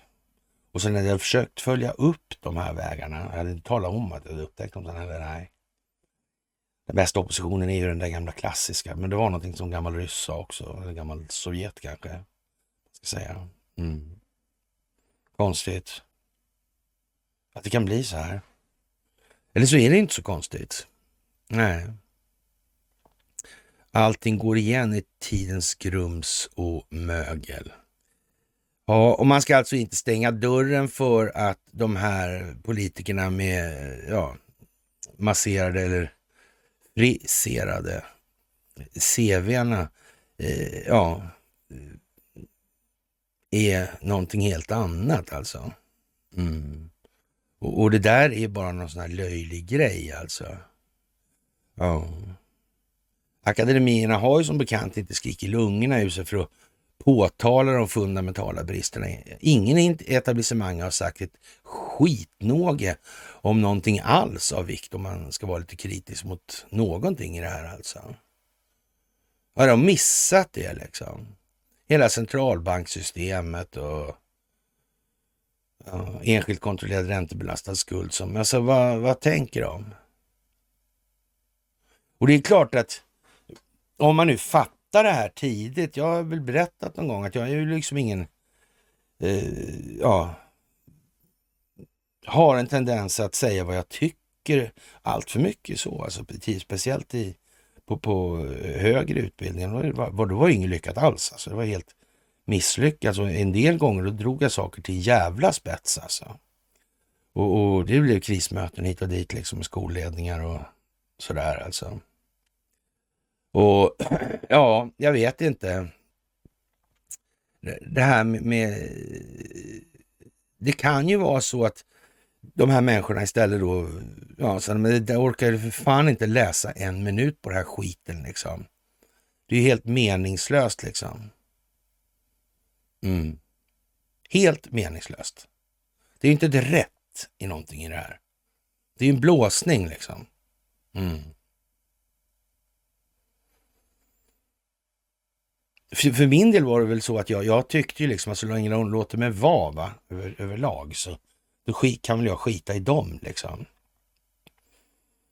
Och sen hade jag försökt följa upp de här vägarna. Jag hade inte talat om att jag hade upptäckt dem. Nej. Den bästa oppositionen är ju den där gamla klassiska. Men det var någonting som gammal ryss sa också. Eller gammal Sovjet kanske. Ska säga. Mm. Konstigt. Att det kan bli så här. Eller så är det inte så konstigt. Nej. Allting går igen i tidens grums och mögel. Ja, och man ska alltså inte stänga dörren för att de här politikerna med ja, masserade eller friserade CVna eh, ja, är någonting helt annat alltså. Mm. Och, och, det där är bara någon sån här löjlig grej alltså. Ja. Akademierna har ju som bekant inte skrik i lungorna ur sig för att påtala de fundamentala bristerna. Ingen i etablissemang har sagt ett skitnåge om någonting alls av vikt om man ska vara lite kritisk mot någonting i det här alltså. Har de missat det liksom? Hela centralbanksystemet och ja, enskilt kontrollerad räntebelastad skuld. Som, alltså vad, vad tänker de? Och det är klart att om man nu fattar det här tidigt. Jag har väl berättat någon gång att jag är ju liksom ingen, eh, ja, har en tendens att säga vad jag tycker allt för mycket så. Alltså, speciellt i, på, på eh, högre utbildning. Det var, det var inget lyckat alls. Alltså, det var helt misslyckat. Alltså, en del gånger då drog jag saker till jävla spets alltså. Och, och det blev krismöten hit och dit liksom med skolledningar och sådär alltså. Och ja, jag vet inte. Det här med, Det kan ju vara så att de här människorna istället då, ja, så, men det orkar ju för fan inte läsa en minut på den här skiten liksom. Det är ju helt meningslöst liksom. Mm. Helt meningslöst. Det är ju inte ett rätt i någonting i det här. Det är ju en blåsning liksom. Mm. För, för, min del var det väl så att jag, jag tyckte ju liksom att så länge de låter mig vara va, över, överlag så då skit, kan väl jag skita i dem liksom.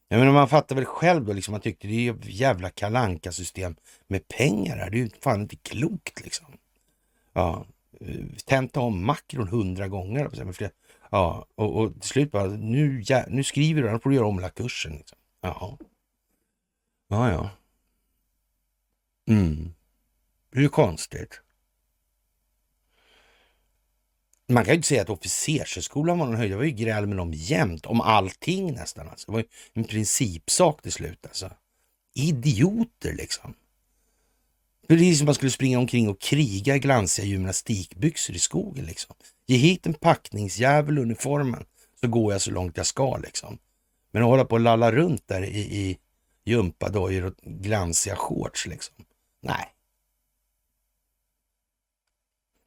Jag menar man fattar väl själv då liksom, man tyckte det är ju jävla kalanka system med pengar här. Det är ju fan inte klokt liksom. Ja, eh, tenta om makron hundra gånger. Ja, och, och till slut bara, nu, ja, nu skriver du, annars får du göra om hela kursen. Liksom. Jaha. Ja, ja. Mm. Det är ju konstigt. Man kan ju inte säga att officershögskolan var någon höjd. Det var ju gräl med dem jämt om allting nästan. Alltså. Det var ju en principsak till slut alltså. Idioter liksom. Precis som man skulle springa omkring och kriga i glansiga gymnastikbyxor i skogen liksom. Ge hit en packningsjävel uniformen så går jag så långt jag ska liksom. Men att hålla på och lalla runt där i, i gympadojor och glansiga shorts liksom. Nej.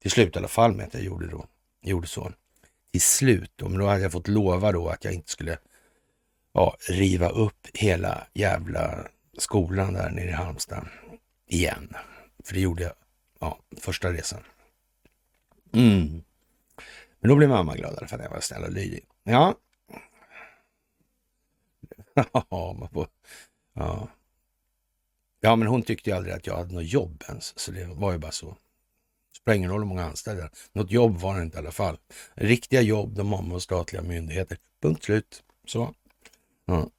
Till slut i alla fall med att jag gjorde, då, gjorde så. Till slut då, men då hade jag fått lova då att jag inte skulle ja, riva upp hela jävla skolan där nere i Halmstad igen. För det gjorde jag ja, första resan. Mm. Men då blev mamma glad för att jag var snäll och lydig. Ja. ja. Ja, men hon tyckte ju aldrig att jag hade något jobb ens, så det var ju bara så. Det spelar ingen roll hur många anställda. Något jobb var det inte i alla fall. Riktiga jobb, de har med statliga myndigheter. Punkt slut. Så. Ja.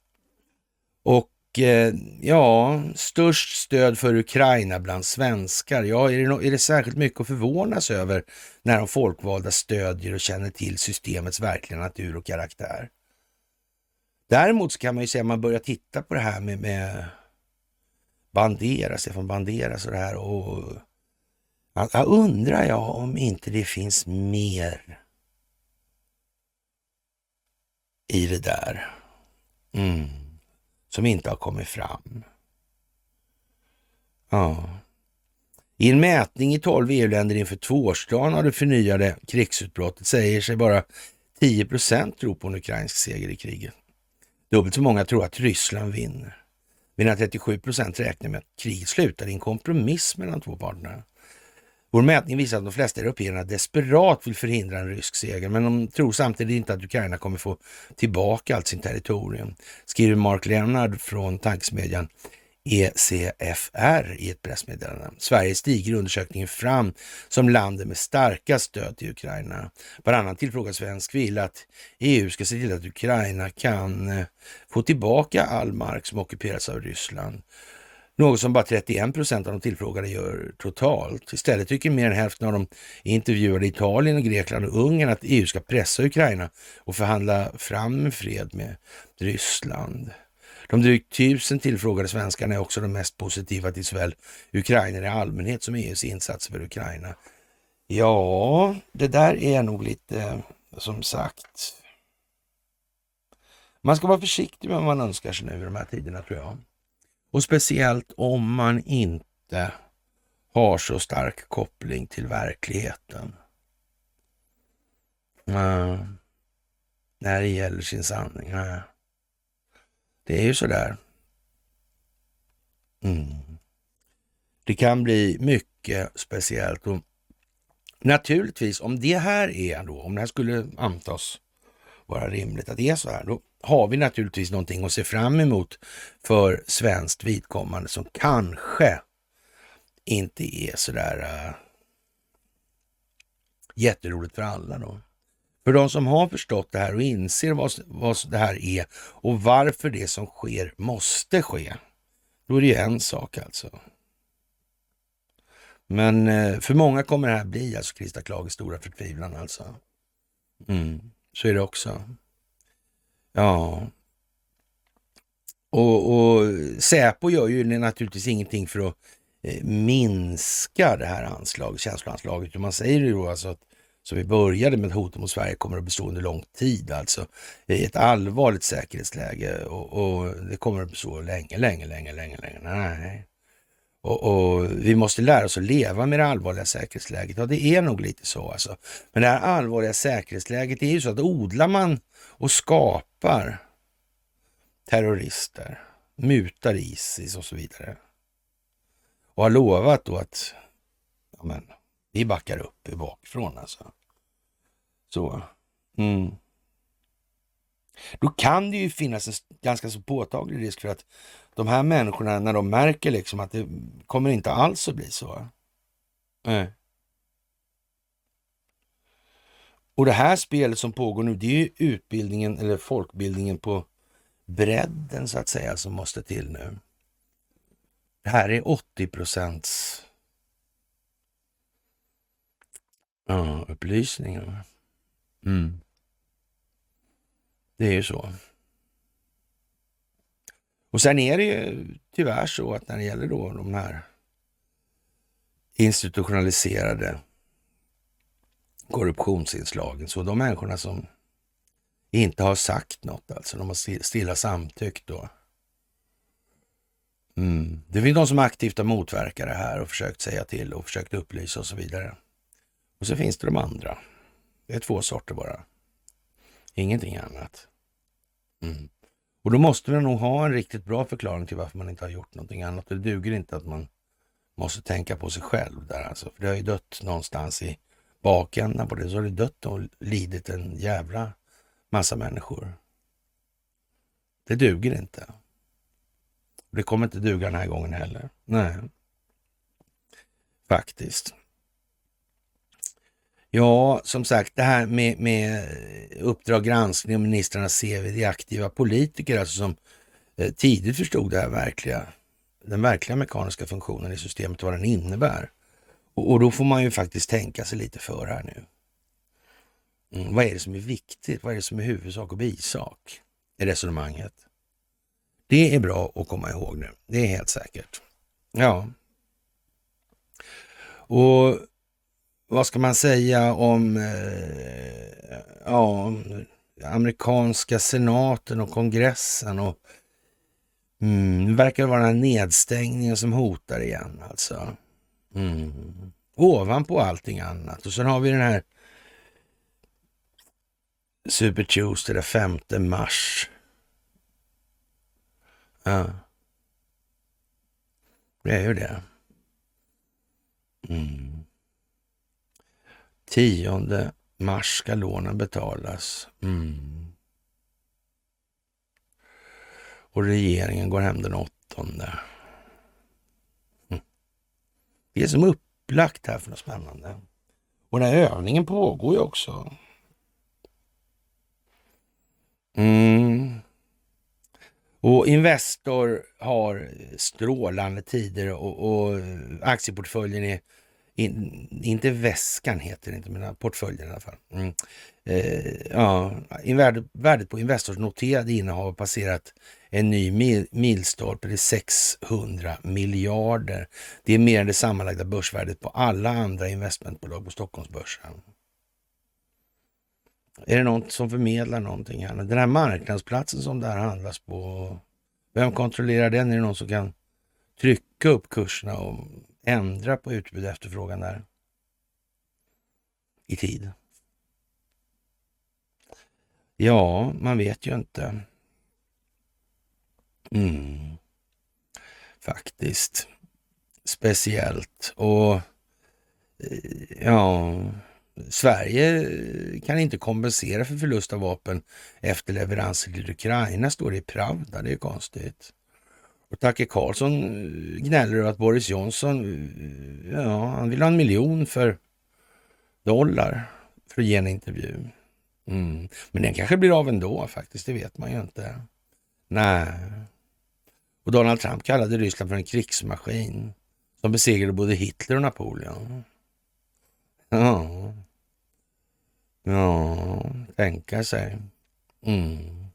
Och Eh, ja, störst stöd för Ukraina bland svenskar. Ja, är det, no är det särskilt mycket att förvånas över när de folkvalda stödjer och känner till systemets verkliga natur och karaktär? Däremot så kan man ju säga, att man börjar titta på det här med, med Bandera, Stefan Bandera och det här och jag undrar jag om inte det finns mer i det där mm. som inte har kommit fram. Ja. I en mätning i 12 EU-länder inför tvåårsdagen av det förnyade krigsutbrottet säger sig bara 10 procent tro på en ukrainsk seger i kriget. Dubbelt så många tror att Ryssland vinner. Medan 37 procent räknar med att kriget slutar i en kompromiss mellan två parterna. Vår mätning visar att de flesta européerna desperat vill förhindra en rysk seger, men de tror samtidigt inte att Ukraina kommer få tillbaka allt sin territorium, skriver Mark Leonard från tankesmedjan ECFR i ett pressmeddelande. Sverige stiger i undersökningen fram som landet med starkast stöd till Ukraina. Varannan tillfrågad svensk vill att EU ska se till att Ukraina kan eh, få tillbaka all mark som ockuperas av Ryssland. Något som bara 31 procent av de tillfrågade gör totalt. Istället tycker mer än hälften av de intervjuade i Italien, Grekland och Ungern att EU ska pressa Ukraina och förhandla fram fred med Ryssland. De drygt tusen tillfrågade svenskarna är också de mest positiva till såväl Ukraina i allmänhet som EUs insatser för Ukraina. Ja, det där är nog lite, eh, som sagt, man ska vara försiktig med vad man önskar sig nu i de här tiderna tror jag. Och speciellt om man inte har så stark koppling till verkligheten. Uh, när det gäller sin sanning. Uh. Det är ju sådär. Mm. Det kan bli mycket speciellt. Och naturligtvis, om det här är då, om det här skulle antas vara rimligt att det är så här, då har vi naturligtvis någonting att se fram emot för svenskt vidkommande som kanske inte är sådär uh, eh, jätteroligt för alla då. För de som har förstått det här och inser vad, vad det här är och varför det som sker måste ske, då är det ju en sak alltså. Men eh, för många kommer det här bli alltså Krista Klages stora förtvivlan alltså. Mm, så är det också. Ja. Och, och Säpo gör ju naturligtvis ingenting för att eh, minska det här anslaget, känsloanslaget. Man säger ju då alltså att som vi började med hoten mot Sverige kommer att bestå under lång tid. Alltså i ett allvarligt säkerhetsläge och, och, det kommer att bestå länge, länge, länge, länge, länge. Nej. Och, och, vi måste lära oss att leva med det allvarliga säkerhetsläget. Ja, det är nog lite så alltså. Men det här allvarliga säkerhetsläget är ju så att odlar man och skapar terrorister, mutar Isis och så vidare och har lovat då att ja, men, vi backar upp bakifrån alltså. Så. Mm. Då kan det ju finnas en ganska så påtaglig risk för att de här människorna, när de märker liksom att det kommer inte alls att bli så. Nej. Och det här spelet som pågår nu, det är ju utbildningen eller folkbildningen på bredden så att säga som måste till nu. Det här är 80 procents ja, upplysningar. Mm. Det är ju så. Och sen är det ju tyvärr så att när det gäller då de här institutionaliserade korruptionsinslagen, så de människorna som inte har sagt något, alltså de har stilla samtyckt då. Mm. Det finns de som aktivt har motverkat det här och försökt säga till och försökt upplysa och så vidare. Och så finns det de andra. Det är två sorter bara. Ingenting annat. Mm. Och då måste man nog ha en riktigt bra förklaring till varför man inte har gjort någonting annat. Det duger inte att man måste tänka på sig själv där alltså. För det har ju dött någonstans i bakändan på det. Så har det dött och lidit en jävla massa människor. Det duger inte. Det kommer inte duga den här gången heller. Nej. Faktiskt. Ja, som sagt, det här med, med Uppdrag granskning och ministrarnas CV, det är aktiva politiker alltså som eh, tidigt förstod det här verkliga, den verkliga mekaniska funktionen i systemet, och vad den innebär. Och, och då får man ju faktiskt tänka sig lite för här nu. Mm, vad är det som är viktigt? Vad är det som är huvudsak och bisak i resonemanget? Det är bra att komma ihåg nu. Det är helt säkert. Ja. Och vad ska man säga om eh, ja, amerikanska senaten och kongressen och mm, det verkar vara den nedstängningen som hotar igen alltså. Mm. Ovanpå allting annat. Och sen har vi den här Super Tuesday den 5 mars. Ja. Det är ju det. Mm. 10 mars ska lånen betalas. Mm. Och regeringen går hem den 8. Mm. Det är som upplagt här för något spännande. Och den här övningen pågår ju också. Mm. Och Investor har strålande tider och, och aktieportföljen är in, inte väskan heter det inte, men portföljen i alla fall. Mm. Eh, ja, värdet, värdet på Investors noterade innehav har passerat en ny mil, milstolpe. Det är 600 miljarder. Det är mer än det sammanlagda börsvärdet på alla andra investmentbolag på Stockholmsbörsen. Är det något som förmedlar någonting här? Den här marknadsplatsen som det här handlas på, vem kontrollerar den? Är det någon som kan trycka upp kurserna och ändra på utbud och efterfrågan där i tid? Ja, man vet ju inte. Mm. Faktiskt. Speciellt. Och eh, ja, Sverige kan inte kompensera för förlust av vapen efter leveranser till Ukraina, står det i Pravda. Det är konstigt. Och Tacke Karlsson eh, gnäller över att Boris Johnson, eh, ja, han vill ha en miljon för dollar för att ge en intervju. Mm. Men den kanske blir av ändå faktiskt, det vet man ju inte. Nej. Och Donald Trump kallade Ryssland för en krigsmaskin som besegrade både Hitler och Napoleon. Ja, ja tänka sig. Mm.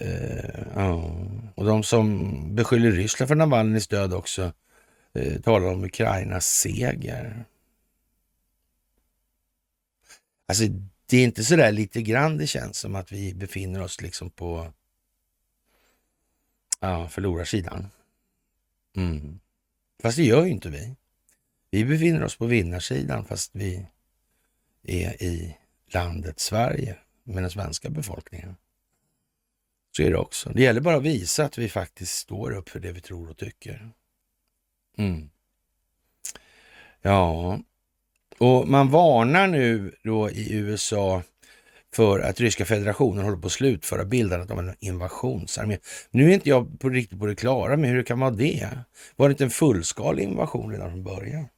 Eh, ja. Och de som beskyller Ryssland för Navalnyjs död också eh, talar om Ukrainas seger. Alltså, det är inte så där lite grann det känns som att vi befinner oss liksom på ja, förlorarsidan. Mm. Fast det gör ju inte vi. Vi befinner oss på vinnarsidan fast vi är i landet Sverige med den svenska befolkningen. Så är det också. Det gäller bara att visa att vi faktiskt står upp för det vi tror och tycker. Mm. Ja, och man varnar nu då i USA för att ryska federationen håller på att slutföra bildandet av en invasionsarmé. Nu är inte jag på riktigt på det klara med hur det kan vara det. Var det inte en fullskalig invasion redan från början?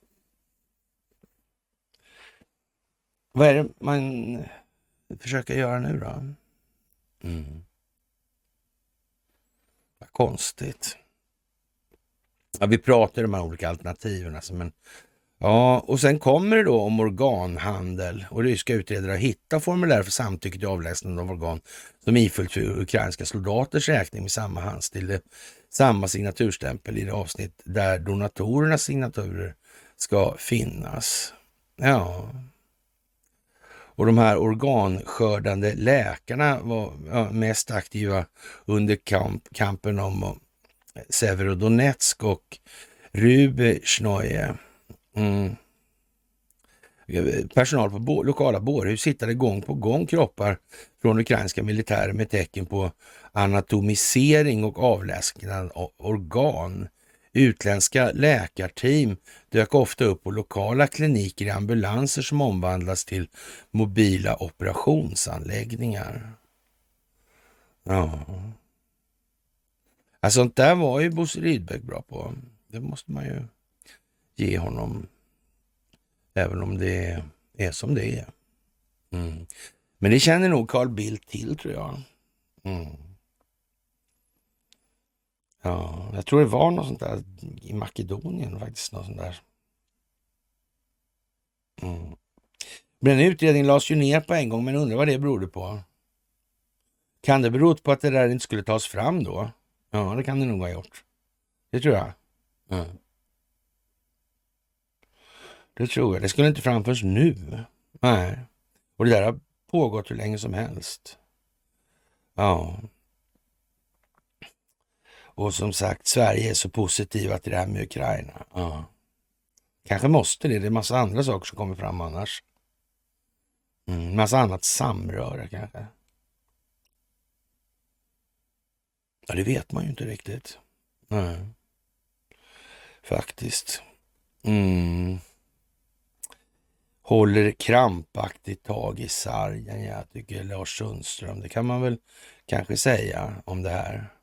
Vad är det man försöker göra nu då? Mm. Konstigt. Ja, vi pratar om de här olika alternativen, alltså, men Ja, och sen kommer det då om organhandel och ryska utredare har hittat formulär för samtycke till avlägsnande av organ som ifyllt för ukrainska soldaters räkning med samma handstil, samma signaturstämpel i det avsnitt där donatorernas signaturer ska finnas. Ja, och de här organskördande läkarna var ja, mest aktiva under kamp, kampen om Severodonetsk och Rubesnoje. Mm. Personal på lokala bårhus hittade gång på gång kroppar från ukrainska militärer med tecken på anatomisering och avlägsnande av organ. Utländska läkarteam dök ofta upp på lokala kliniker i ambulanser som omvandlas till mobila operationsanläggningar. Ja. Alltså, sånt där var ju Bosse Rydbeck bra på. Det måste man ju ge honom, även om det är som det är. Mm. Men det känner nog Carl Bildt till, tror jag. Mm. Ja, jag tror det var något sånt där i Makedonien faktiskt. Något sånt där. Mm. Men den utredningen lades ju ner på en gång, men undrar vad det berodde på. Kan det bero på att det där inte skulle tas fram då? Ja, det kan det nog ha gjort. Det tror jag. Mm. Det tror jag. Det skulle inte framföras nu. Nej. Och det där har pågått hur länge som helst. Ja. Och som sagt, Sverige är så positiva till det här med Ukraina. Ja. Kanske måste det. Det är massa andra saker som kommer fram annars. Mm, massa annat samröre kanske. Ja, det vet man ju inte riktigt. Nej. Faktiskt. Mm. Håller krampaktigt tag i sargen, jag tycker Lars Sundström. Det kan man väl kanske säga om det här.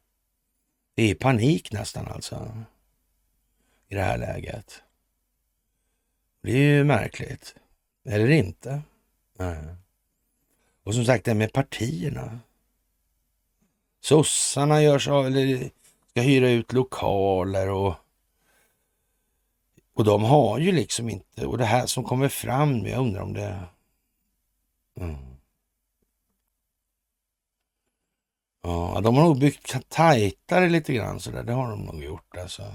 Det är panik nästan alltså. I det här läget. Det är ju märkligt. Eller inte. Nej. Och som sagt, det med partierna. Sossarna gör så, eller ska hyra ut lokaler och och de har ju liksom inte, och det här som kommer fram jag undrar om det... Mm. Ja, de har nog byggt tajtare lite grann sådär, det har de nog gjort alltså.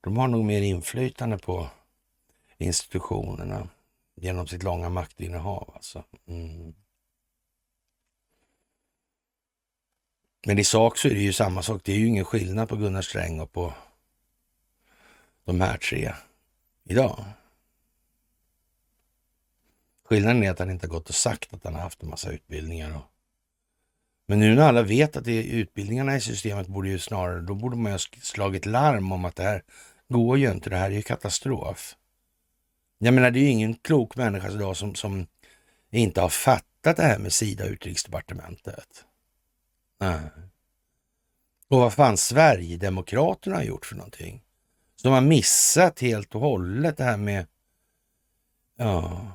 De har nog mer inflytande på institutionerna genom sitt långa maktinnehav alltså. Mm. Men i sak så är det ju samma sak. Det är ju ingen skillnad på Gunnar Sträng och på de här tre idag. Skillnaden är att han inte har gått och sagt att han har haft en massa utbildningar. Och... Men nu när alla vet att det är utbildningarna i systemet borde ju snarare, då borde man ju ha slagit larm om att det här går ju inte, det här är ju katastrof. Jag menar, det är ju ingen klok människa idag som, som inte har fattat det här med Sida och utrikesdepartementet. Nej. Och vad fan Sverigedemokraterna har gjort för någonting? De har missat helt och hållet det här med ja,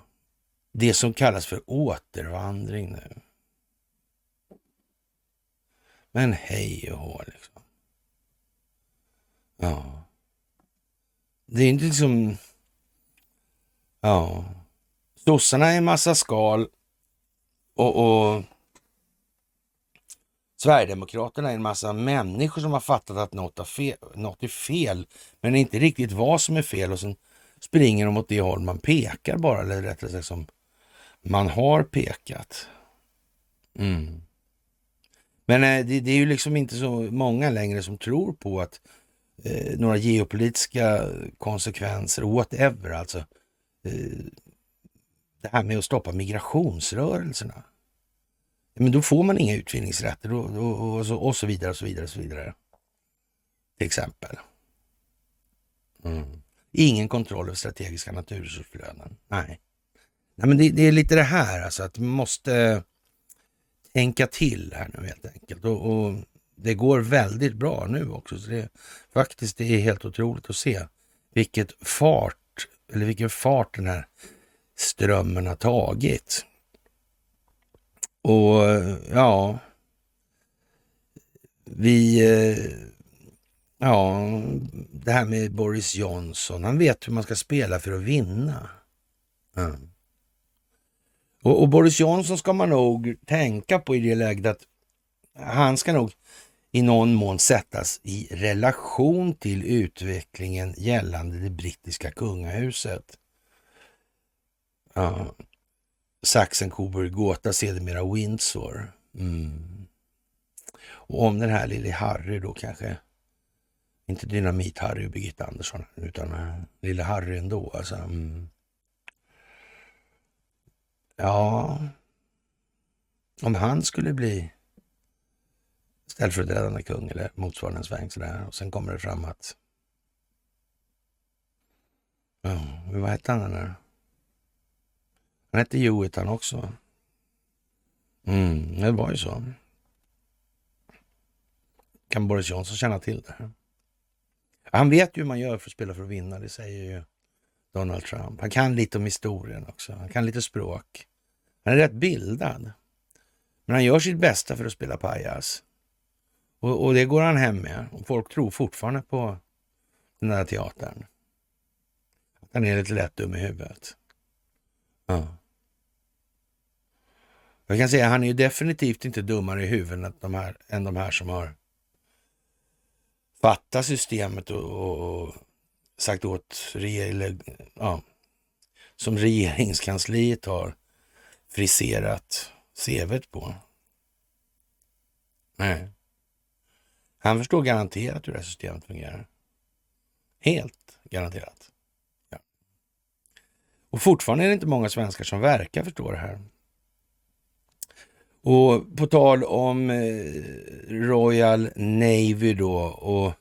det som kallas för återvandring nu. Men hej och hå liksom. Ja. Det är inte liksom... Ja. Sossarna är en massa skal och, och Sverigedemokraterna är en massa människor som har fattat att något är, fel, något är fel, men inte riktigt vad som är fel och sen springer de åt det håll man pekar bara, eller rättare sagt som man har pekat. Mm. Men eh, det, det, är ju liksom inte så många längre som tror på att eh, några geopolitiska konsekvenser, whatever, alltså eh, det här med att stoppa migrationsrörelserna men då får man inga utvinningsrätter och, och, och, så, och så vidare och så vidare. Och så vidare. Till exempel. Mm. Ingen kontroll över strategiska naturresursflöden. Nej. Nej, men det, det, är lite det här alltså att man måste tänka till här nu helt enkelt. Och, och, det går väldigt bra nu också. Så det, faktiskt, det är helt otroligt att se vilket fart, eller vilken fart den här strömmen har tagit. Och ja, vi... Eh, ja, det här med Boris Johnson. Han vet hur man ska spela för att vinna. Mm. Och, och, Boris Johnson ska man nog tänka på i det läget att han ska nog i någon mån sättas i relation till utvecklingen gällande det brittiska kungahuset. Ja. Saxen, Coburg, Gotha, sedermera Windsor. Mm. Och om den här lille Harry då kanske, inte Dynamit-Harry och Birgitta Andersson, utan eh, lille Harry ändå. Alltså, mm. Ja, om han skulle bli ställföreträdande kung eller motsvarande sväng sådär och sen kommer det fram att, ja, vad hette han den där? Han hette Hewitt han också. Mm, det var ju så. Kan Boris Johnson känna till det här? Han vet ju hur man gör för att spela för att vinna, det säger ju Donald Trump. Han kan lite om historien också. Han kan lite språk. Han är rätt bildad. Men han gör sitt bästa för att spela pajas. Och, och det går han hem med. Och folk tror fortfarande på den där teatern. Att han är lite lätt dum i huvudet. Ja. Jag kan säga att han är ju definitivt inte dummare i huvudet än de här, än de här som har fattat systemet och, och, och sagt åt regeringen, ja, som regeringskansliet har friserat cv på. Nej. Han förstår garanterat hur det här systemet fungerar. Helt garanterat. Ja. Och fortfarande är det inte många svenskar som verkar förstå det här. Och på tal om eh, Royal Navy då och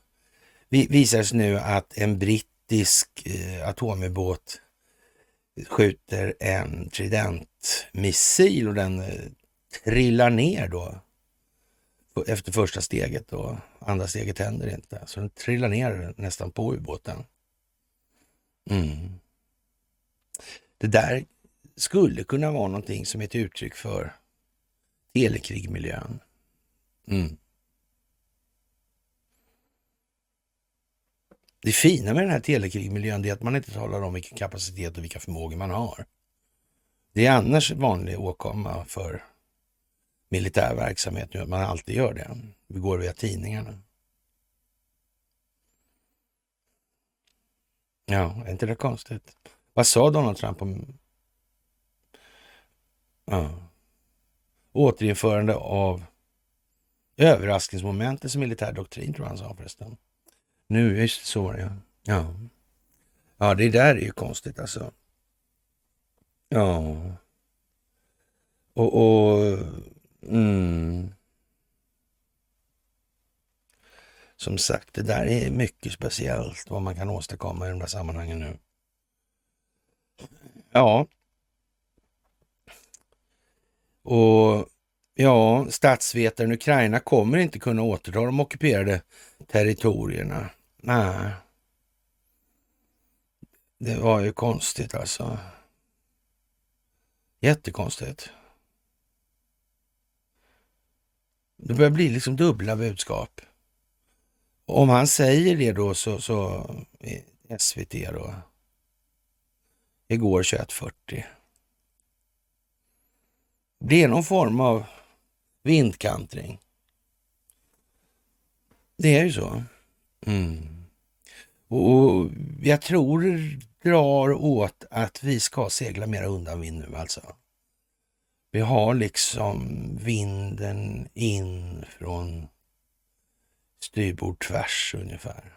visas visar sig nu att en brittisk eh, atomubåt skjuter en trident missil och den eh, trillar ner då efter första steget och andra steget händer inte. Så den trillar ner nästan på ubåten. Mm. Det där skulle kunna vara någonting som är ett uttryck för telekrigmiljön. Mm. Det fina med den här telekrigmiljön är att man inte talar om vilken kapacitet och vilka förmågor man har. Det är annars vanlig åkomma för militär verksamhet nu, att man alltid gör det. Vi går via tidningarna. Ja, är inte det konstigt? Vad sa Donald Trump om ja. återinförande av överraskningsmomentet som militär doktrin, tror jag han sa förresten. Nu, just så var det ja. Ja, det där är ju konstigt alltså. Ja. Och, och mm. Som sagt, det där är mycket speciellt vad man kan åstadkomma i de där sammanhangen nu. Ja. Och ja, statsvetaren Ukraina kommer inte kunna återta de ockuperade territorierna. Nej. Det var ju konstigt alltså. Jättekonstigt. Det börjar bli liksom dubbla budskap. Om han säger det då så, så SVT då. Igår 21.40. Det är någon form av vindkantring. Det är ju så. Mm. Och jag tror drar åt att vi ska segla mera undanvind nu alltså. Vi har liksom vinden in från styrbord tvärs ungefär.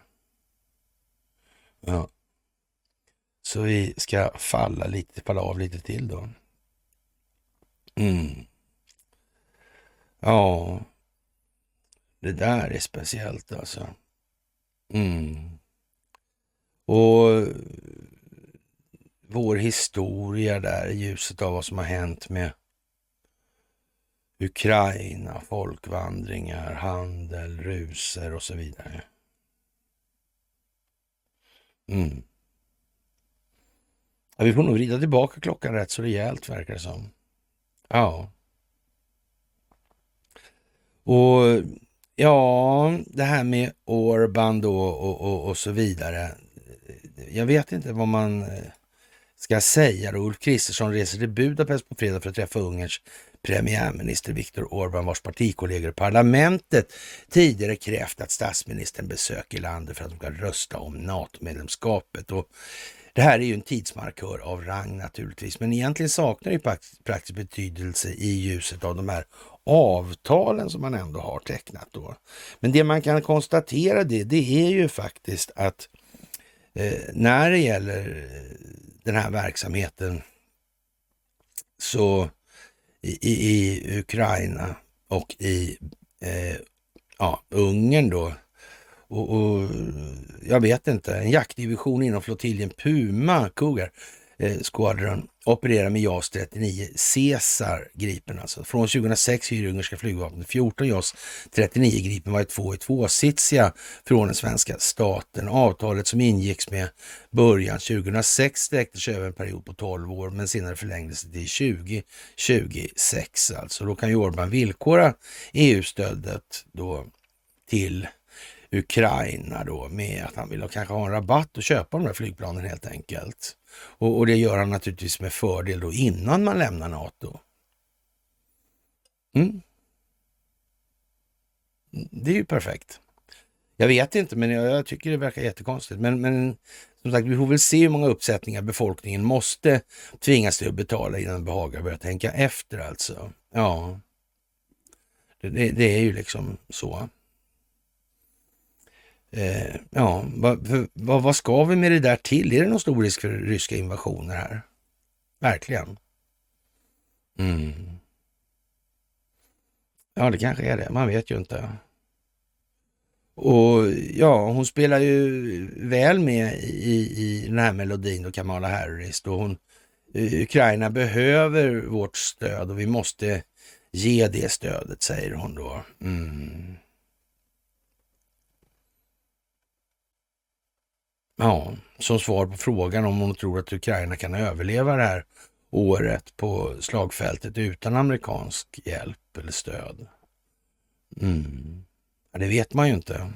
Ja. Så vi ska falla lite, falla av lite till då. Mm. Ja, det där är speciellt alltså. Mm. Och vår historia där i ljuset av vad som har hänt med Ukraina, folkvandringar, handel, ruser och så vidare. Mm. Ja, vi får nog vrida tillbaka klockan rätt så rejält verkar det som. Ja. Och ja, det här med Orban då och, och, och så vidare. Jag vet inte vad man eh, ska säga då. Ulf Kristersson reser till Budapest på fredag för att träffa Ungerns premiärminister Viktor Orbán vars partikollegor i parlamentet tidigare krävt att statsministern besöker landet för att de ska rösta om NATO-medlemskapet. Och det här är ju en tidsmarkör av rang naturligtvis, men egentligen saknar det praktisk betydelse i ljuset av de här avtalen som man ändå har tecknat då. Men det man kan konstatera det, det är ju faktiskt att eh, när det gäller eh, den här verksamheten så i, i Ukraina och i eh, ja, Ungern då. Och, och, jag vet inte, en jaktdivision inom flottiljen Puma Cougar eh, Squadron opererar med JAS 39 Caesar Gripen alltså. Från 2006 hyr ungerska flygvapnet 14 JAS 39 Gripen var två i tvåsitsiga från den svenska staten. Avtalet som ingicks med början 2006 sträckte sig över en period på 12 år men senare förlängdes det till 2026 alltså. Då kan ju Orbán villkora EU-stödet då till Ukraina då med att han vill kanske ha en rabatt och köpa de här flygplanen helt enkelt. Och, och det gör han naturligtvis med fördel då innan man lämnar NATO. Mm. Det är ju perfekt. Jag vet inte, men jag, jag tycker det verkar jättekonstigt. Men, men som sagt, vi får väl se hur många uppsättningar befolkningen måste tvingas till att betala innan de behagar börja tänka efter alltså. Ja, det, det, det är ju liksom så. Eh, ja, vad, vad, vad ska vi med det där till? Är det någon stor risk för ryska invasioner här? Verkligen. Mm. Ja, det kanske är det. Man vet ju inte. Och ja, hon spelar ju väl med i, i den här melodin och Kamala Harris. Då hon, eh, Ukraina behöver vårt stöd och vi måste ge det stödet, säger hon då. Mm. Ja, som svar på frågan om hon tror att Ukraina kan överleva det här året på slagfältet utan amerikansk hjälp eller stöd. Mm. Ja, det vet man ju inte.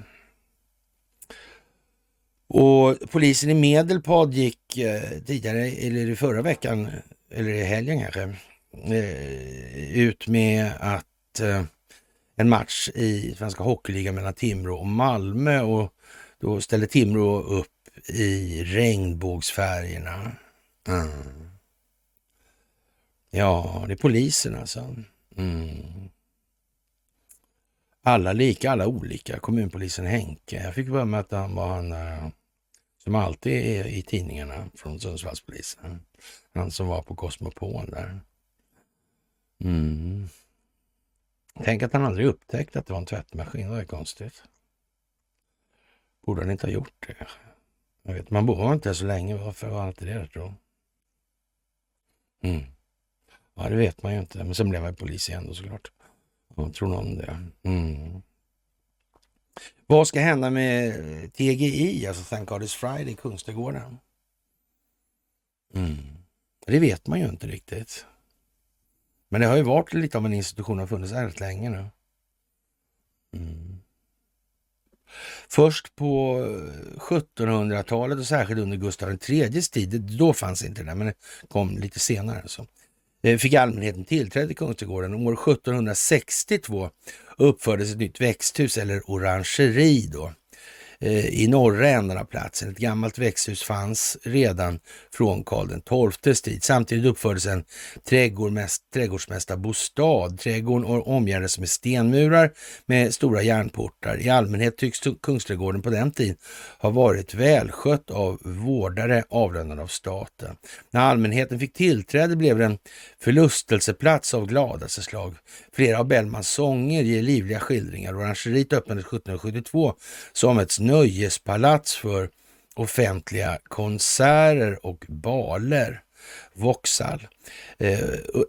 Och polisen i Medelpad gick eh, tidigare, eller i förra veckan, eller i helgen kanske, eh, ut med att eh, en match i Svenska Hockeyligan mellan Timrå och Malmö och då ställde Timrå upp i regnbågsfärgerna. Mm. Ja, det är polisen alltså. Mm. Alla lika, alla olika. Kommunpolisen Henke. Jag fick börja med att han var han eh, som alltid är i tidningarna från Sundsvallspolisen. Han som var på Cosmopol där. Mm. Tänk att han aldrig upptäckte att det var en tvättmaskin. Det var konstigt. Borde han inte ha gjort det? Jag vet, man bor inte så länge. Varför var han inte det då? Mm. Ja, det vet man ju inte. Men sen blev jag polis igen då såklart. Vad tror någon det? Mm. Vad ska hända med TGI, alltså Thank God It's Friday, Kungsträdgården? Mm. Det vet man ju inte riktigt. Men det har ju varit lite av en institution, har funnits här rätt länge nu. Mm. Först på eh, 1700-talet och särskilt under Gustav IIIs tid, då fanns inte det där, men det kom lite senare. Så. Eh, fick allmänheten tillträde till Kungsträdgården. År 1762 uppfördes ett nytt växthus eller orangeri då Eh, i norra änden av platsen. Ett gammalt växthus fanns redan från Karl XIIs tid. Samtidigt uppfördes en trädgårdsmästarbostad. Trädgården omgärdades med stenmurar med stora järnportar. I allmänhet tycks Kungsträdgården på den tiden ha varit välskött av vårdare avlönade av staten. När allmänheten fick tillträde blev den en förlustelseplats av gladaste slag. Flera av Bellmans sånger ger livliga skildringar. Orangeriet öppnades 1772 som ett nöjespalats för offentliga konserter och baler. Vauxhall. Eh,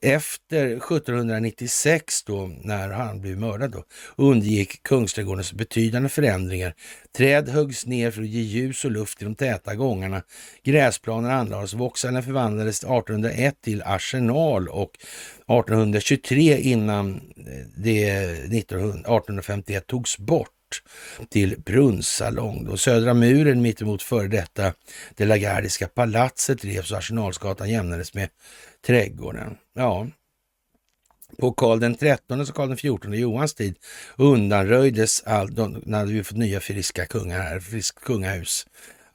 efter 1796 då, när han blev mördad då, undergick Kungsträdgårdens betydande förändringar. Träd höggs ner för att ge ljus och luft i de täta gångarna. Gräsplaner anlades. Vauxhallen förvandlades 1801 till Arsenal och 1823 innan eh, det 1851 togs bort till brunnssalong. då södra muren mittemot före detta det Lagardiska palatset revs och Arsenalsgatan jämnades med trädgården. Ja, på Karl den XIII och Karl den XIV Johans tid undanröjdes allt, när vi fått nya friska kungar här, friskt kungahus.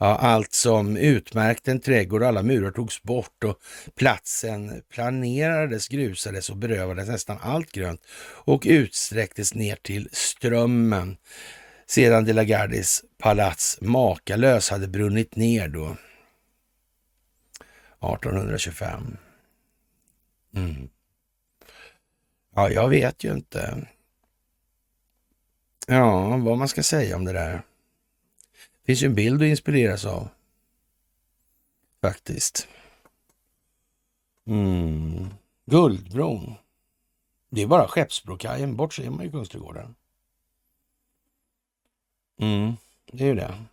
Ja, allt som utmärkte en trädgård, och alla murar togs bort och platsen planerades, grusades och berövades nästan allt grönt och utsträcktes ner till Strömmen sedan De la Gardis palats makalös hade brunnit ner då 1825. Mm. Ja, jag vet ju inte. Ja, vad man ska säga om det där. Det finns ju en bild att inspireras av. Faktiskt. Mm. Guldbron. Det är bara Skeppsbrokajen. Bort ser man ju Kungsträdgården. Mm, det är ju det.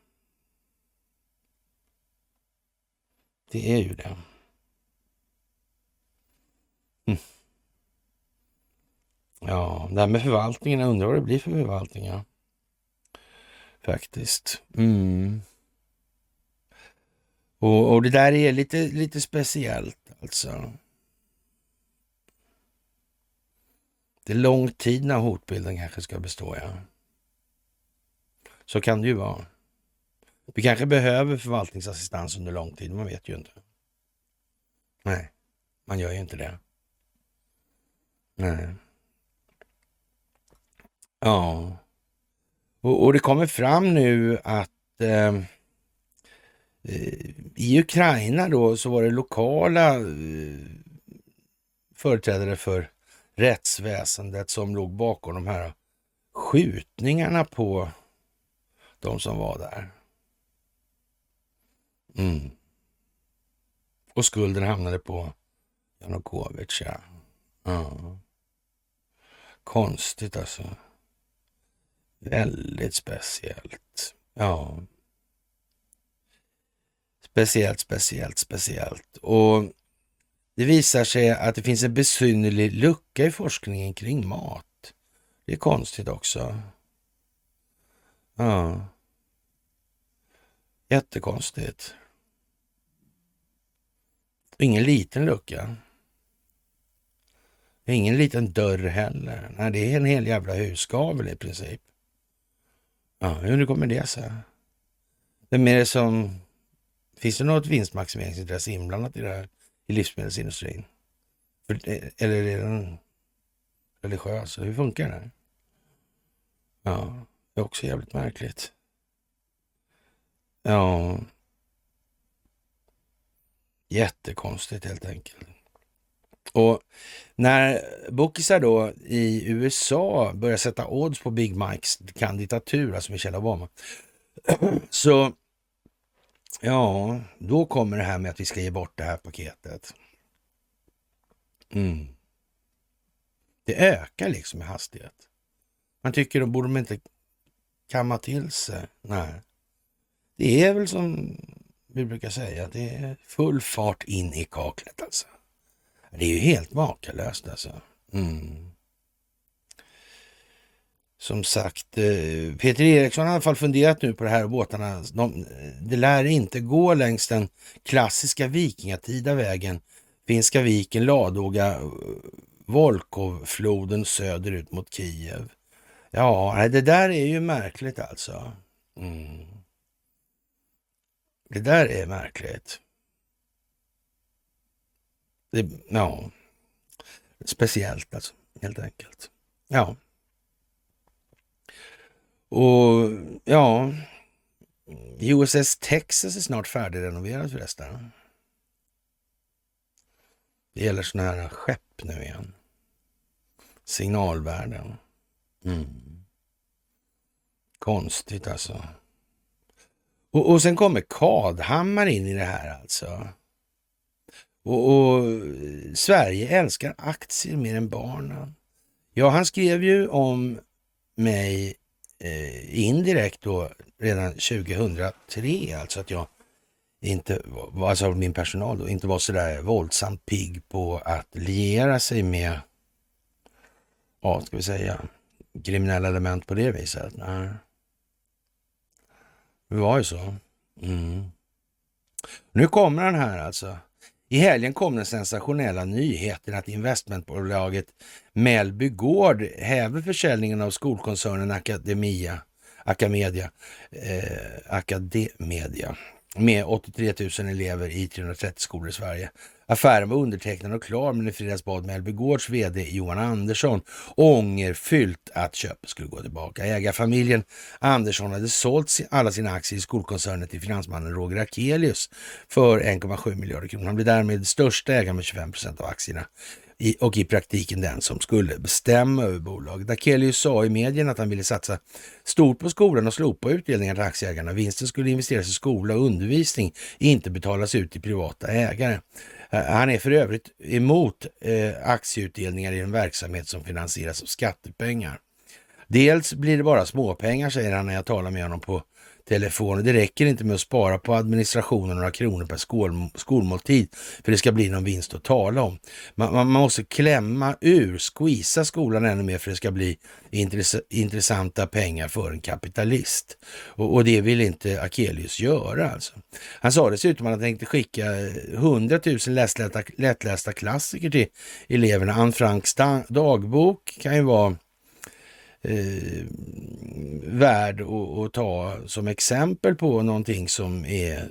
Det är ju det. Mm. Ja, det här med förvaltningen, jag undrar vad det blir för förvaltningar. Faktiskt. Mm. Och, och det där är lite, lite speciellt alltså. Det är lång tid när hotbilden kanske ska bestå, ja. Så kan det ju vara. Vi kanske behöver förvaltningsassistans under lång tid, man vet ju inte. Nej, man gör ju inte det. Nej. Ja. Och, och det kommer fram nu att eh, eh, i Ukraina då så var det lokala eh, företrädare för rättsväsendet som låg bakom de här skjutningarna på de som var där. Mm. Och skulden hamnade på Janukovic, ja. ja. Konstigt alltså. Väldigt speciellt. Ja. Speciellt, speciellt, speciellt. Och det visar sig att det finns en besynnerlig lucka i forskningen kring mat. Det är konstigt också. Ja. Jättekonstigt. Ingen liten lucka. Ingen liten dörr heller. Nej, det är en hel jävla husgavel i princip. Ja, hur kommer det sig? Vem är det som... Finns det något vinstmaximeringsintresse inblandat i det här i livsmedelsindustrin? För, eh, eller är den religiös? Hur funkar det? Ja, det är också jävligt märkligt. Ja, jättekonstigt helt enkelt. Och när bokisar då i USA börjar sätta odds på Big Mikes kandidatur, alltså Michelle Obama, så ja, då kommer det här med att vi ska ge bort det här paketet. Mm. Det ökar liksom i hastighet. Man tycker då borde de inte kamma till sig. Nej. Det är väl som vi brukar säga, det är full fart in i kaklet alltså. Det är ju helt makalöst alltså. Mm. Som sagt, eh, Peter Eriksson har i alla fall funderat nu på det här båtarna. De, det lär inte gå längs den klassiska vikingatida vägen Finska viken, Ladoga, Volkovfloden söderut mot Kiev. Ja, det där är ju märkligt alltså. Mm. Det där är märkligt. Det, ja, speciellt alltså, helt enkelt. Ja. Och ja, USS Texas är snart färdigrenoverad förresten. Det gäller sådana här skepp nu igen. Signalvärden. Mm. Konstigt alltså. Och, och sen kommer Kadhammar in i det här alltså. Och, och, Sverige älskar aktier mer än barnen. Ja, han skrev ju om mig eh, indirekt då redan 2003, alltså att jag inte, alltså min personal då, inte var sådär våldsamt pigg på att liera sig med, ja, ska vi säga, kriminella element på det viset. Nej. Det var ju så. Mm. Nu kommer den här alltså. I helgen kom den sensationella nyheten att investmentbolaget Mellby Gård häver försäljningen av skolkoncernen Academia, Acamedia, eh, Academedia med 83 000 elever i 330 skolor i Sverige. Affären var undertecknad och klar, men i fredags bad Mellby Gårds VD Johan Andersson ångerfyllt att köpet skulle gå tillbaka. Ägarfamiljen Andersson hade sålt alla sina aktier i skolkoncernen till finansmannen Roger Akelius för 1,7 miljarder kronor. Han blev därmed största ägare med 25 procent av aktierna i, och i praktiken den som skulle bestämma över bolaget. Akelius sa i medierna att han ville satsa stort på skolan och slopa utdelningar till aktieägarna. Vinsten skulle investeras i skola och undervisning, inte betalas ut till privata ägare. Eh, han är för övrigt emot eh, aktieutdelningar i en verksamhet som finansieras av skattepengar. Dels blir det bara småpengar, säger han när jag talar med honom på telefon. Det räcker inte med att spara på administrationen några kronor per skol, skolmåltid för det ska bli någon vinst att tala om. Man, man, måste klämma ur, squeeza skolan ännu mer för det ska bli intress intressanta pengar för en kapitalist. Och, och, det vill inte Akelius göra alltså. Han sa dessutom att han tänkte skicka 100 000 lättlästa, lättlästa klassiker till eleverna. Anne Franks dagbok kan ju vara eh, värd att, att ta som exempel på någonting som är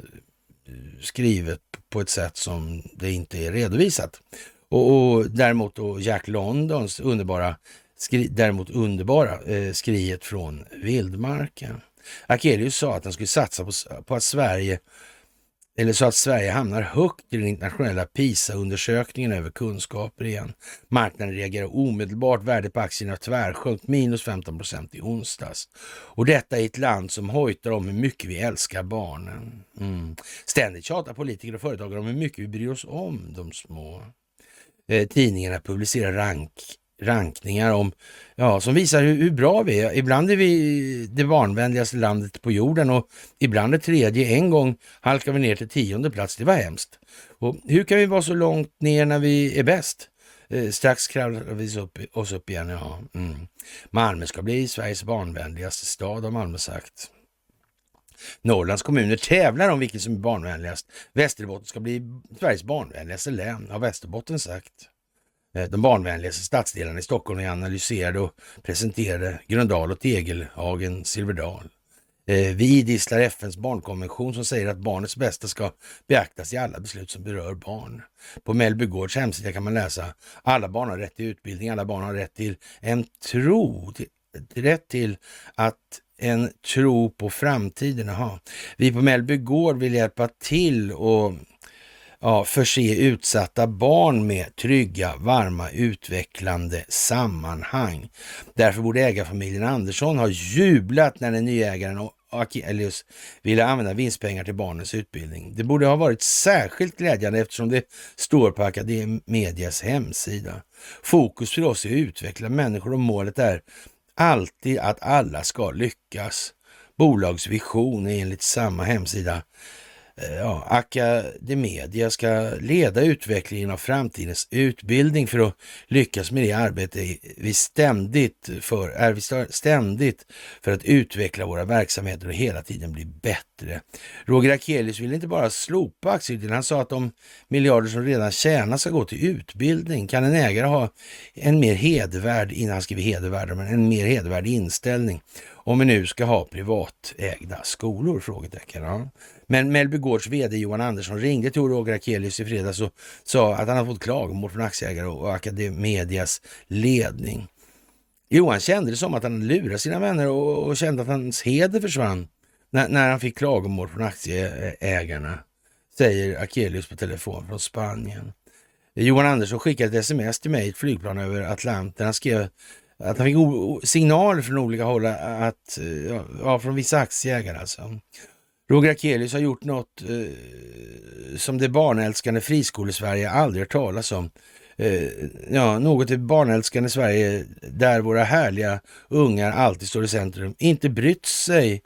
skrivet på ett sätt som det inte är redovisat. Och, och däremot då Jack Londons underbara, skri, däremot underbara eh, skriet från vildmarken. Akelius sa att han skulle satsa på, på att Sverige eller så att Sverige hamnar högt i den internationella PISA-undersökningen över kunskaper igen. Marknaden reagerar omedelbart, värdet på aktierna tvärsjönk minus 15 procent i onsdags. Och detta i ett land som hojtar om hur mycket vi älskar barnen. Mm. Ständigt tjatar politiker och företagare om hur mycket vi bryr oss om de små. Eh, tidningarna publicerar rank rankningar om, ja, som visar hur, hur, bra vi är. Ibland är vi det barnvänligaste landet på jorden och ibland är tredje. En gång halkar vi ner till tionde plats. Det var hemskt. Och hur kan vi vara så långt ner när vi är bäst? Eh, strax kravlar vi upp, oss upp igen. Ja. Mm. Malmö ska bli Sveriges barnvänligaste stad har Malmö sagt. Norrlands kommuner tävlar om vilken som är barnvänligast. Västerbotten ska bli Sveriges barnvänligaste län, har Västerbotten sagt. Eh, de barnvänligaste stadsdelarna i Stockholm är analyserade och presenterade Gröndal och Tegelhagen, Silverdal. Eh, vi idisslar FNs barnkonvention som säger att barnets bästa ska beaktas i alla beslut som berör barn. På Mellby Gårds hemsida kan man läsa alla barn har rätt till utbildning, alla barn har rätt till en tro, till, rätt till att en tro på framtiden. Aha. Vi på Mellby Gård vill hjälpa till och ja, förse utsatta barn med trygga, varma, utvecklande sammanhang. Därför borde ägarfamiljen Andersson ha jublat när den nya ägaren Akelius ville använda vinstpengar till barnens utbildning. Det borde ha varit särskilt glädjande eftersom det står på Academedias hemsida. Fokus för oss är att utveckla människor och målet är alltid att alla ska lyckas. Bolagsvision är enligt samma hemsida Eh, ja, Academedia ska leda utvecklingen av framtidens utbildning för att lyckas med det arbete vi ständigt för, är vi ständigt för att utveckla våra verksamheter och hela tiden bli bättre. Roger Akelius vill inte bara slopa aktieutdelningen, han sa att de miljarder som redan tjänas ska gå till utbildning. Kan en ägare ha en mer hedervärd, innan han skriver hedervärd, men en mer hedervärd inställning om vi nu ska ha privatägda skolor? Frågetecken. Ja. Men Mellby Gårds vd Johan Andersson ringde till Roger Akelius i fredags och sa att han hade fått klagomål från aktieägare och Academedias ledning. Johan kände det som att han lurade sina vänner och, och kände att hans heder försvann när, när han fick klagomål från aktieägarna, säger Akelius på telefon från Spanien. Johan Andersson skickade ett sms till mig i ett flygplan över Atlanten. Han skrev att han fick signaler från olika håll, att, ja, från vissa aktieägare alltså. Roger Akelius har gjort något eh, som det barnälskande friskolesverige aldrig hört talas om. Eh, ja, något i barnälskande Sverige där våra härliga ungar alltid står i centrum. Inte brytt sig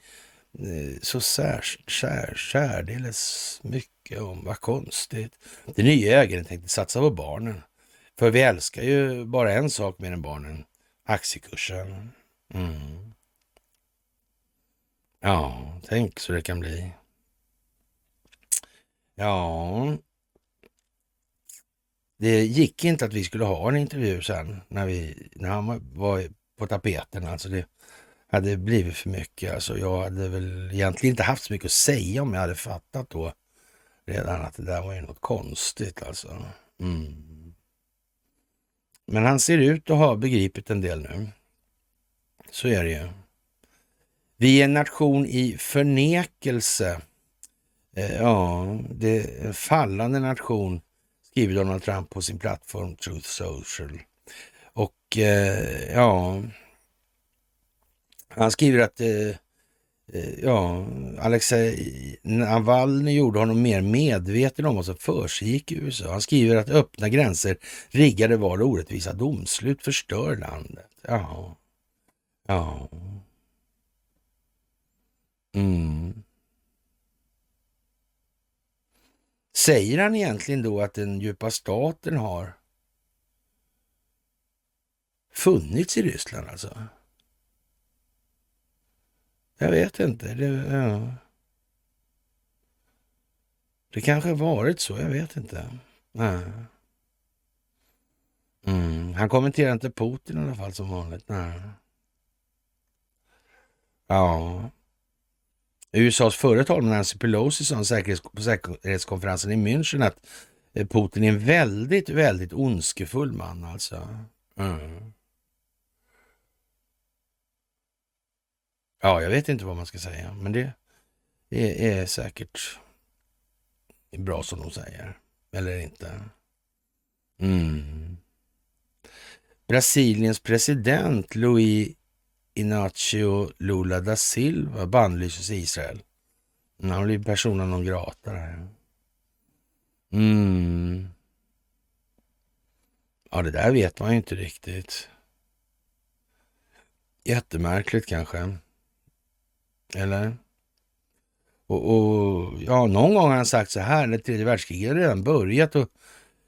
eh, så sär, sär, särdeles mycket om. Vad konstigt. Den nya ägaren tänkte satsa på barnen. För vi älskar ju bara en sak mer än barnen. Aktiekursen. Mm. Ja, tänk så det kan bli. Ja, det gick inte att vi skulle ha en intervju sen när, vi, när han var på tapeten. Alltså det hade blivit för mycket. Alltså jag hade väl egentligen inte haft så mycket att säga om jag hade fattat då redan att det där var ju något konstigt alltså. Mm. Men han ser ut att ha begripit en del nu. Så är det ju. Vi är en nation i förnekelse. Eh, ja, det är en fallande nation, skriver Donald Trump på sin plattform Truth Social. Och eh, ja, han skriver att eh, ja, Alexej Navalny gjorde honom mer medveten om vad som försiggick i USA. Han skriver att öppna gränser, riggade val och orättvisa domslut förstör landet. Ja, ja. Mm. Säger han egentligen då att den djupa staten har funnits i Ryssland alltså? Jag vet inte. Det, ja. det kanske har varit så, jag vet inte. Nej. Mm. Han kommenterar inte Putin i alla fall som vanligt. Nej. Ja. USAs förre talman Nancy Pelosi sa på säkerhetskonferensen i München att eh, Putin är en väldigt, väldigt ondskefull man alltså. Mm. Ja, jag vet inte vad man ska säga, men det är, är säkert bra som de säger. Eller inte. Mm. Brasiliens president Luis Inacio Lula da Silva bannlyses i Israel. Han blir persona non grata. Mm. Ja, det där vet man ju inte riktigt. Jättemärkligt kanske. Eller? Och, och, ja, någon gång har han sagt så här, när tredje världskriget har redan börjat och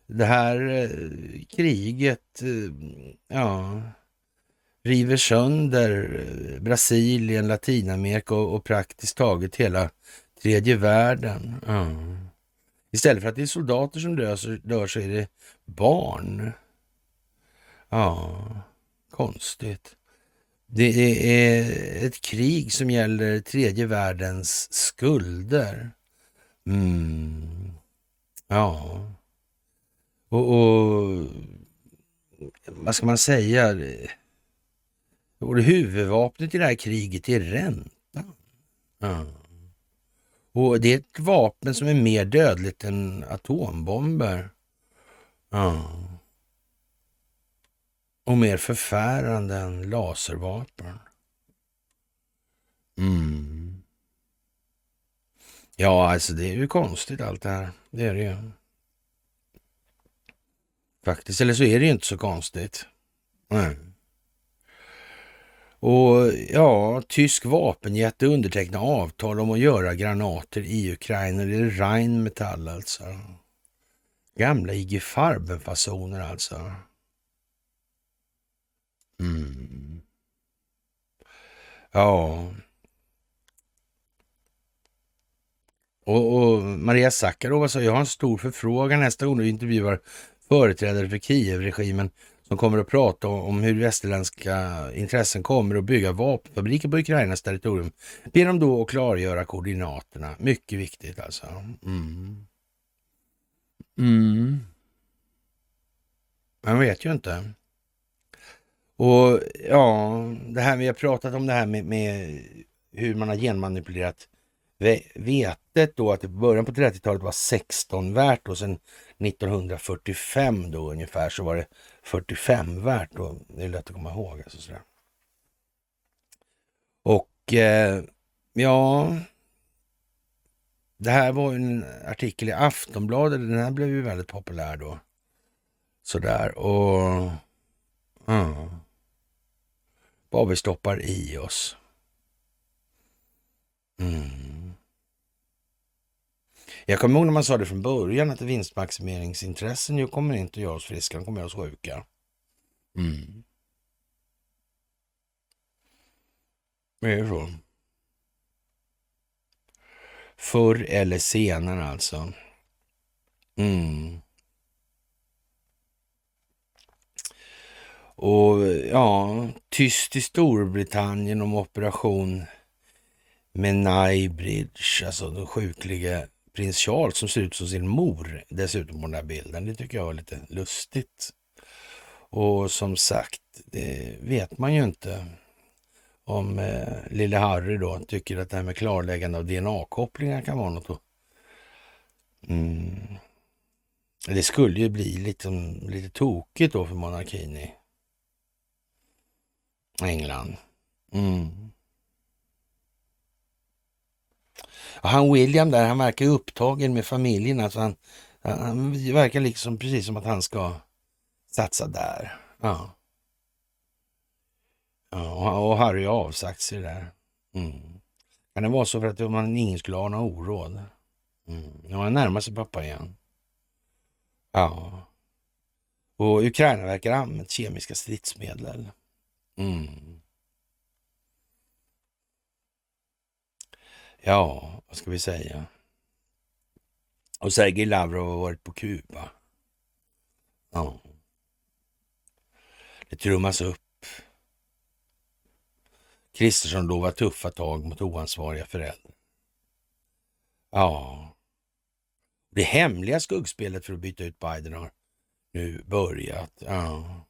det här eh, kriget, eh, ja, river sönder eh, Brasilien, Latinamerika och, och, praktiskt taget hela tredje världen. Mm. Istället för att det är soldater som dör så, dör så är det barn. Ja, konstigt. Det är ett krig som gäller tredje världens skulder. Mm. Ja. Och, och, vad ska man säga? Och huvudvapnet i det här kriget är räntan. Ja. Och det är ett vapen som är mer dödligt än atombomber. Ja och mer förfärande än laservapen. Mm. Ja, alltså det är ju konstigt allt det här. Det är det ju. Faktiskt, eller så är det ju inte så konstigt. Nej. Och ja, tysk vapenjätte undertecknar avtal om att göra granater i Ukraina. Det är Rheinmetall alltså. Gamla IG Farben-fasoner alltså. Mm. Ja. Och, och Maria Sakarova sa, jag har en stor förfrågan nästa gång du intervjuar företrädare för Kiev-regimen som kommer att prata om hur västerländska intressen kommer att bygga vapenfabriker på Ukrainas territorium. Be dem då att klargöra koordinaterna. Mycket viktigt alltså. Mm. Mm. Man vet ju inte. Och ja, det här vi har pratat om det här med, med hur man har genmanipulerat vetet då, att i början på 30-talet var 16 värt och sen 1945 då ungefär så var det 45 värt. Då. Det är lätt att komma ihåg. Alltså sådär. Och eh, ja, det här var en artikel i Aftonbladet. Den här blev ju väldigt populär då. Sådär och ja vad vi stoppar i oss. Mm. Jag kommer ihåg när man sa det från början att vinstmaximeringsintressen ju kommer inte att göra oss friska, de kommer göra oss sjuka. Mm. Det är så. Förr eller senare alltså. Mm. Och ja, tyst i Storbritannien om operation Menai Bridge, alltså den sjuklige prins Charles som ser ut som sin mor dessutom på den här bilden. Det tycker jag var lite lustigt. Och som sagt, det vet man ju inte om eh, lille Harry då tycker att det här med klarläggande av DNA-kopplingar kan vara något. Mm. Det skulle ju bli lite, lite tokigt då för monarkin i England. Mm. Och han William där, han verkar upptagen med familjen. Alltså han, han verkar liksom precis som att han ska satsa där. Ja. ja och Harry har avsagt sig där. Mm. Kan det vara så för att man, ingen skulle ha några oråd? Mm. Nu har han närmat sig pappa igen. Ja. Och Ukraina verkar ha använt kemiska stridsmedel. Mm. Ja, vad ska vi säga? Och Sergej Lavrov har varit på Kuba. Ja. Det trummas upp. Kristersson lovar tuffa tag mot oansvariga föräldrar. Ja, det hemliga skuggspelet för att byta ut Biden har nu börjat. Ja.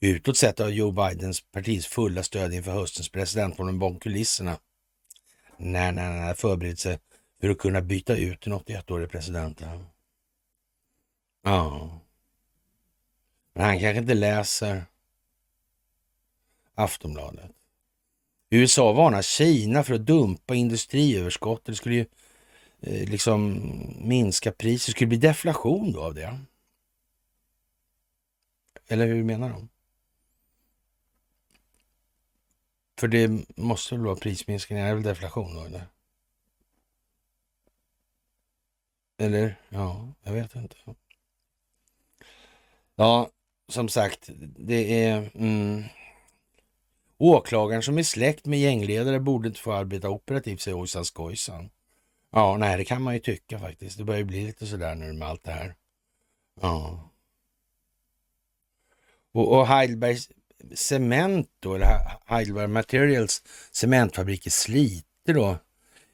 Utåt sett har Joe Bidens partis fulla stöd inför höstens presidentval, men bakom kulisserna nej, nej, nej, förberett sig för att kunna byta ut den 81-årige presidenten. Ja. Men han kanske inte läser Aftonbladet. USA varnar Kina för att dumpa industriöverskott. Det skulle ju eh, liksom minska priset. Det skulle bli deflation då av det. Eller hur menar de? För det måste väl vara prisminskningar, det är väl deflation då eller? Eller? Ja, jag vet inte. Ja, som sagt, det är... Mm, åklagaren som är släkt med gängledare borde inte få arbeta operativt, säger Ojsan Skojsan. Ja, nej, det kan man ju tycka faktiskt. Det börjar ju bli lite sådär nu med allt det här. Ja. Och, och Heidelbergs Cement då, eller Heidelberg Materials cementfabrik i Slite då,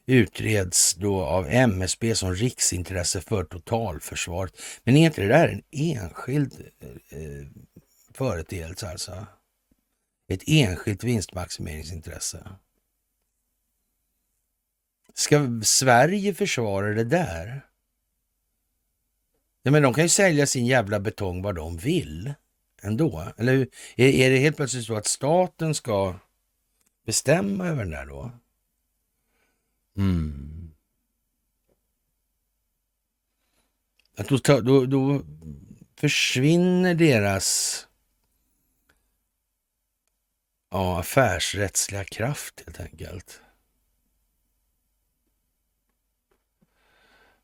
utreds då av MSB som riksintresse för totalförsvaret. Men är inte det där en enskild eh, eh, företeelse alltså? Ett enskilt vinstmaximeringsintresse. Ska Sverige försvara det där? Ja, men de kan ju sälja sin jävla betong vad de vill ändå. Eller är, är det helt plötsligt så att staten ska bestämma över den där då? Mm. Att då, då, då försvinner deras ja, affärsrättsliga kraft helt enkelt.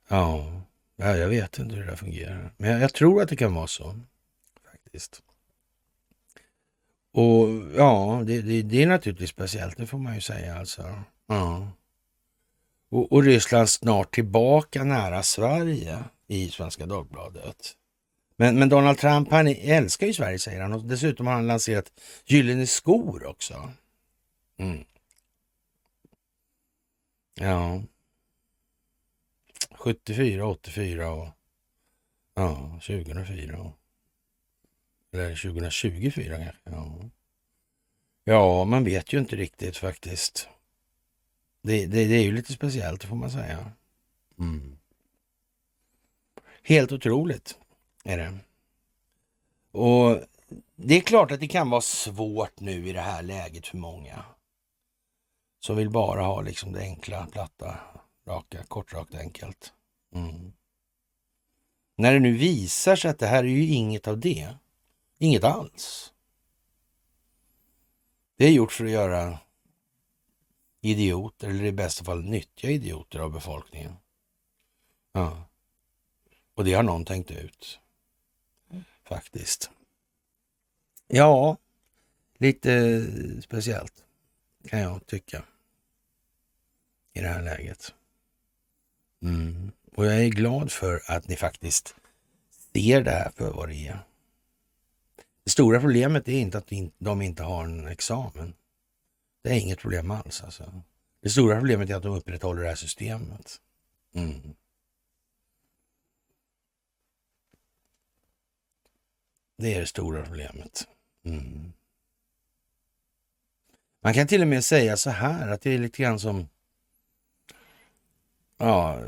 Ja, jag vet inte hur det där fungerar. Men jag, jag tror att det kan vara så. Faktiskt. Och ja, det, det, det, är naturligtvis speciellt, det får man ju säga alltså. Ja. Och, och Ryssland snart tillbaka nära Sverige i Svenska Dagbladet. Men, men Donald Trump, han älskar ju Sverige säger han och dessutom har han lanserat gyllene skor också. Mm. Ja. 74, 84 och ja, 2004. Och, eller 2024 kanske. Ja. ja, man vet ju inte riktigt faktiskt. Det, det, det är ju lite speciellt får man säga. Mm. Helt otroligt är det. Och det är klart att det kan vara svårt nu i det här läget för många. Som vill bara ha liksom det enkla, platta, raka, kort, rakt, enkelt. Mm. När det nu visar sig att det här är ju inget av det. Inget alls. Det är gjort för att göra idioter, eller i bästa fall nyttja idioter av befolkningen. Ja. Och det har någon tänkt ut. Faktiskt. Ja, lite speciellt kan jag tycka i det här läget. Mm. Och jag är glad för att ni faktiskt ser det här för vad det är. Det stora problemet är inte att de inte har en examen. Det är inget problem alls. Alltså. Det stora problemet är att de upprätthåller det här systemet. Mm. Det är det stora problemet. Mm. Man kan till och med säga så här att det är lite grann som... Ja,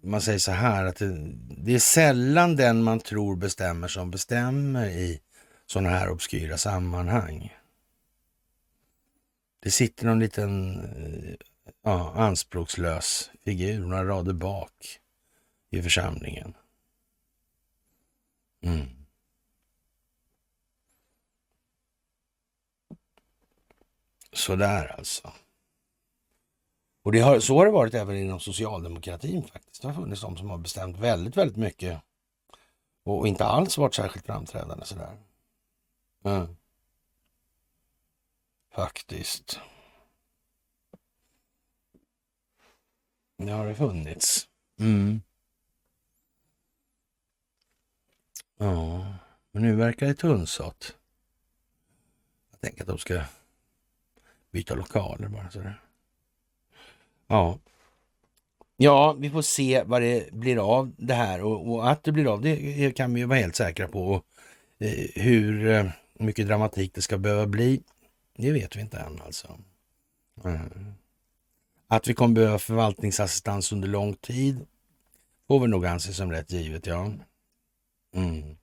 man säger så här att det, det är sällan den man tror bestämmer som bestämmer i sådana här obskyra sammanhang. Det sitter någon liten eh, ja, anspråkslös figur några rader bak i församlingen. Mm. Sådär alltså. Och det har, så har det varit även inom socialdemokratin faktiskt. Det har funnits de som har bestämt väldigt, väldigt mycket och inte alls varit särskilt framträdande sådär. Mm. Faktiskt. Det har det funnits. Mm. Ja, men nu verkar det tunnsått. Jag tänker att de ska byta lokaler bara. Sådär. Ja. ja, vi får se vad det blir av det här och, och att det blir av det kan vi vara helt säkra på. Och, eh, hur eh, mycket dramatik det ska behöva bli, det vet vi inte än alltså. Mm. Att vi kommer behöva förvaltningsassistans under lång tid får vi nog anse som rätt givet, ja. Mm.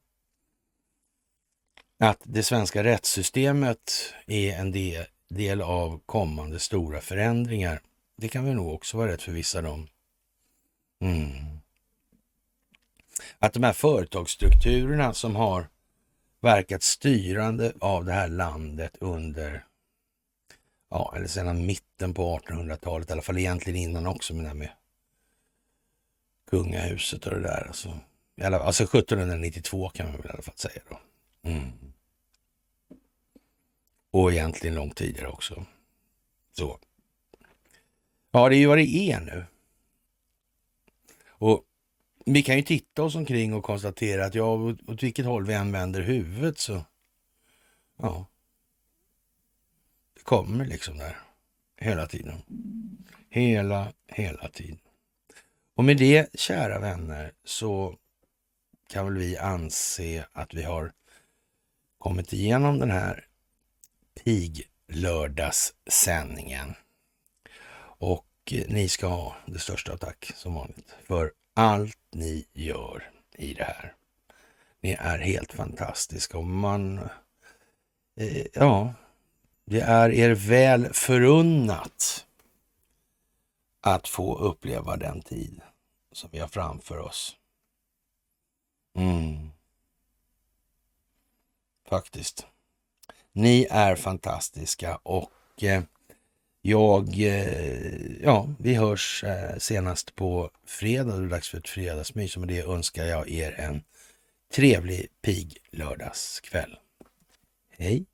Att det svenska rättssystemet är en del, del av kommande stora förändringar, det kan vi nog också vara rätt förvissade om. Mm. Att de här företagsstrukturerna som har verkat styrande av det här landet under ja, eller sedan mitten på 1800-talet, i alla fall egentligen innan också med det här med kungahuset och det där. Alltså, alltså 1792 kan man väl i alla fall säga då. Mm. Och egentligen långt tidigare också. Så. Ja, det är ju vad det är nu. Och vi kan ju titta oss omkring och konstatera att ja, åt vilket håll vi än vänder huvudet så ja, Det kommer liksom där hela tiden. Hela, hela tiden. Och med det, kära vänner, så kan väl vi anse att vi har kommit igenom den här piglördagssändningen. Och eh, ni ska ha det största tack som vanligt för allt ni gör i det här. Ni är helt fantastiska och man, eh, ja, det är er väl förunnat att få uppleva den tid som vi har framför oss. Mm. Faktiskt. Ni är fantastiska och eh, jag, eh, ja, vi hörs eh, senast på fredag. Då är det dags för ett fredagsmys med det önskar jag er en trevlig pig lördagskväll. Hej!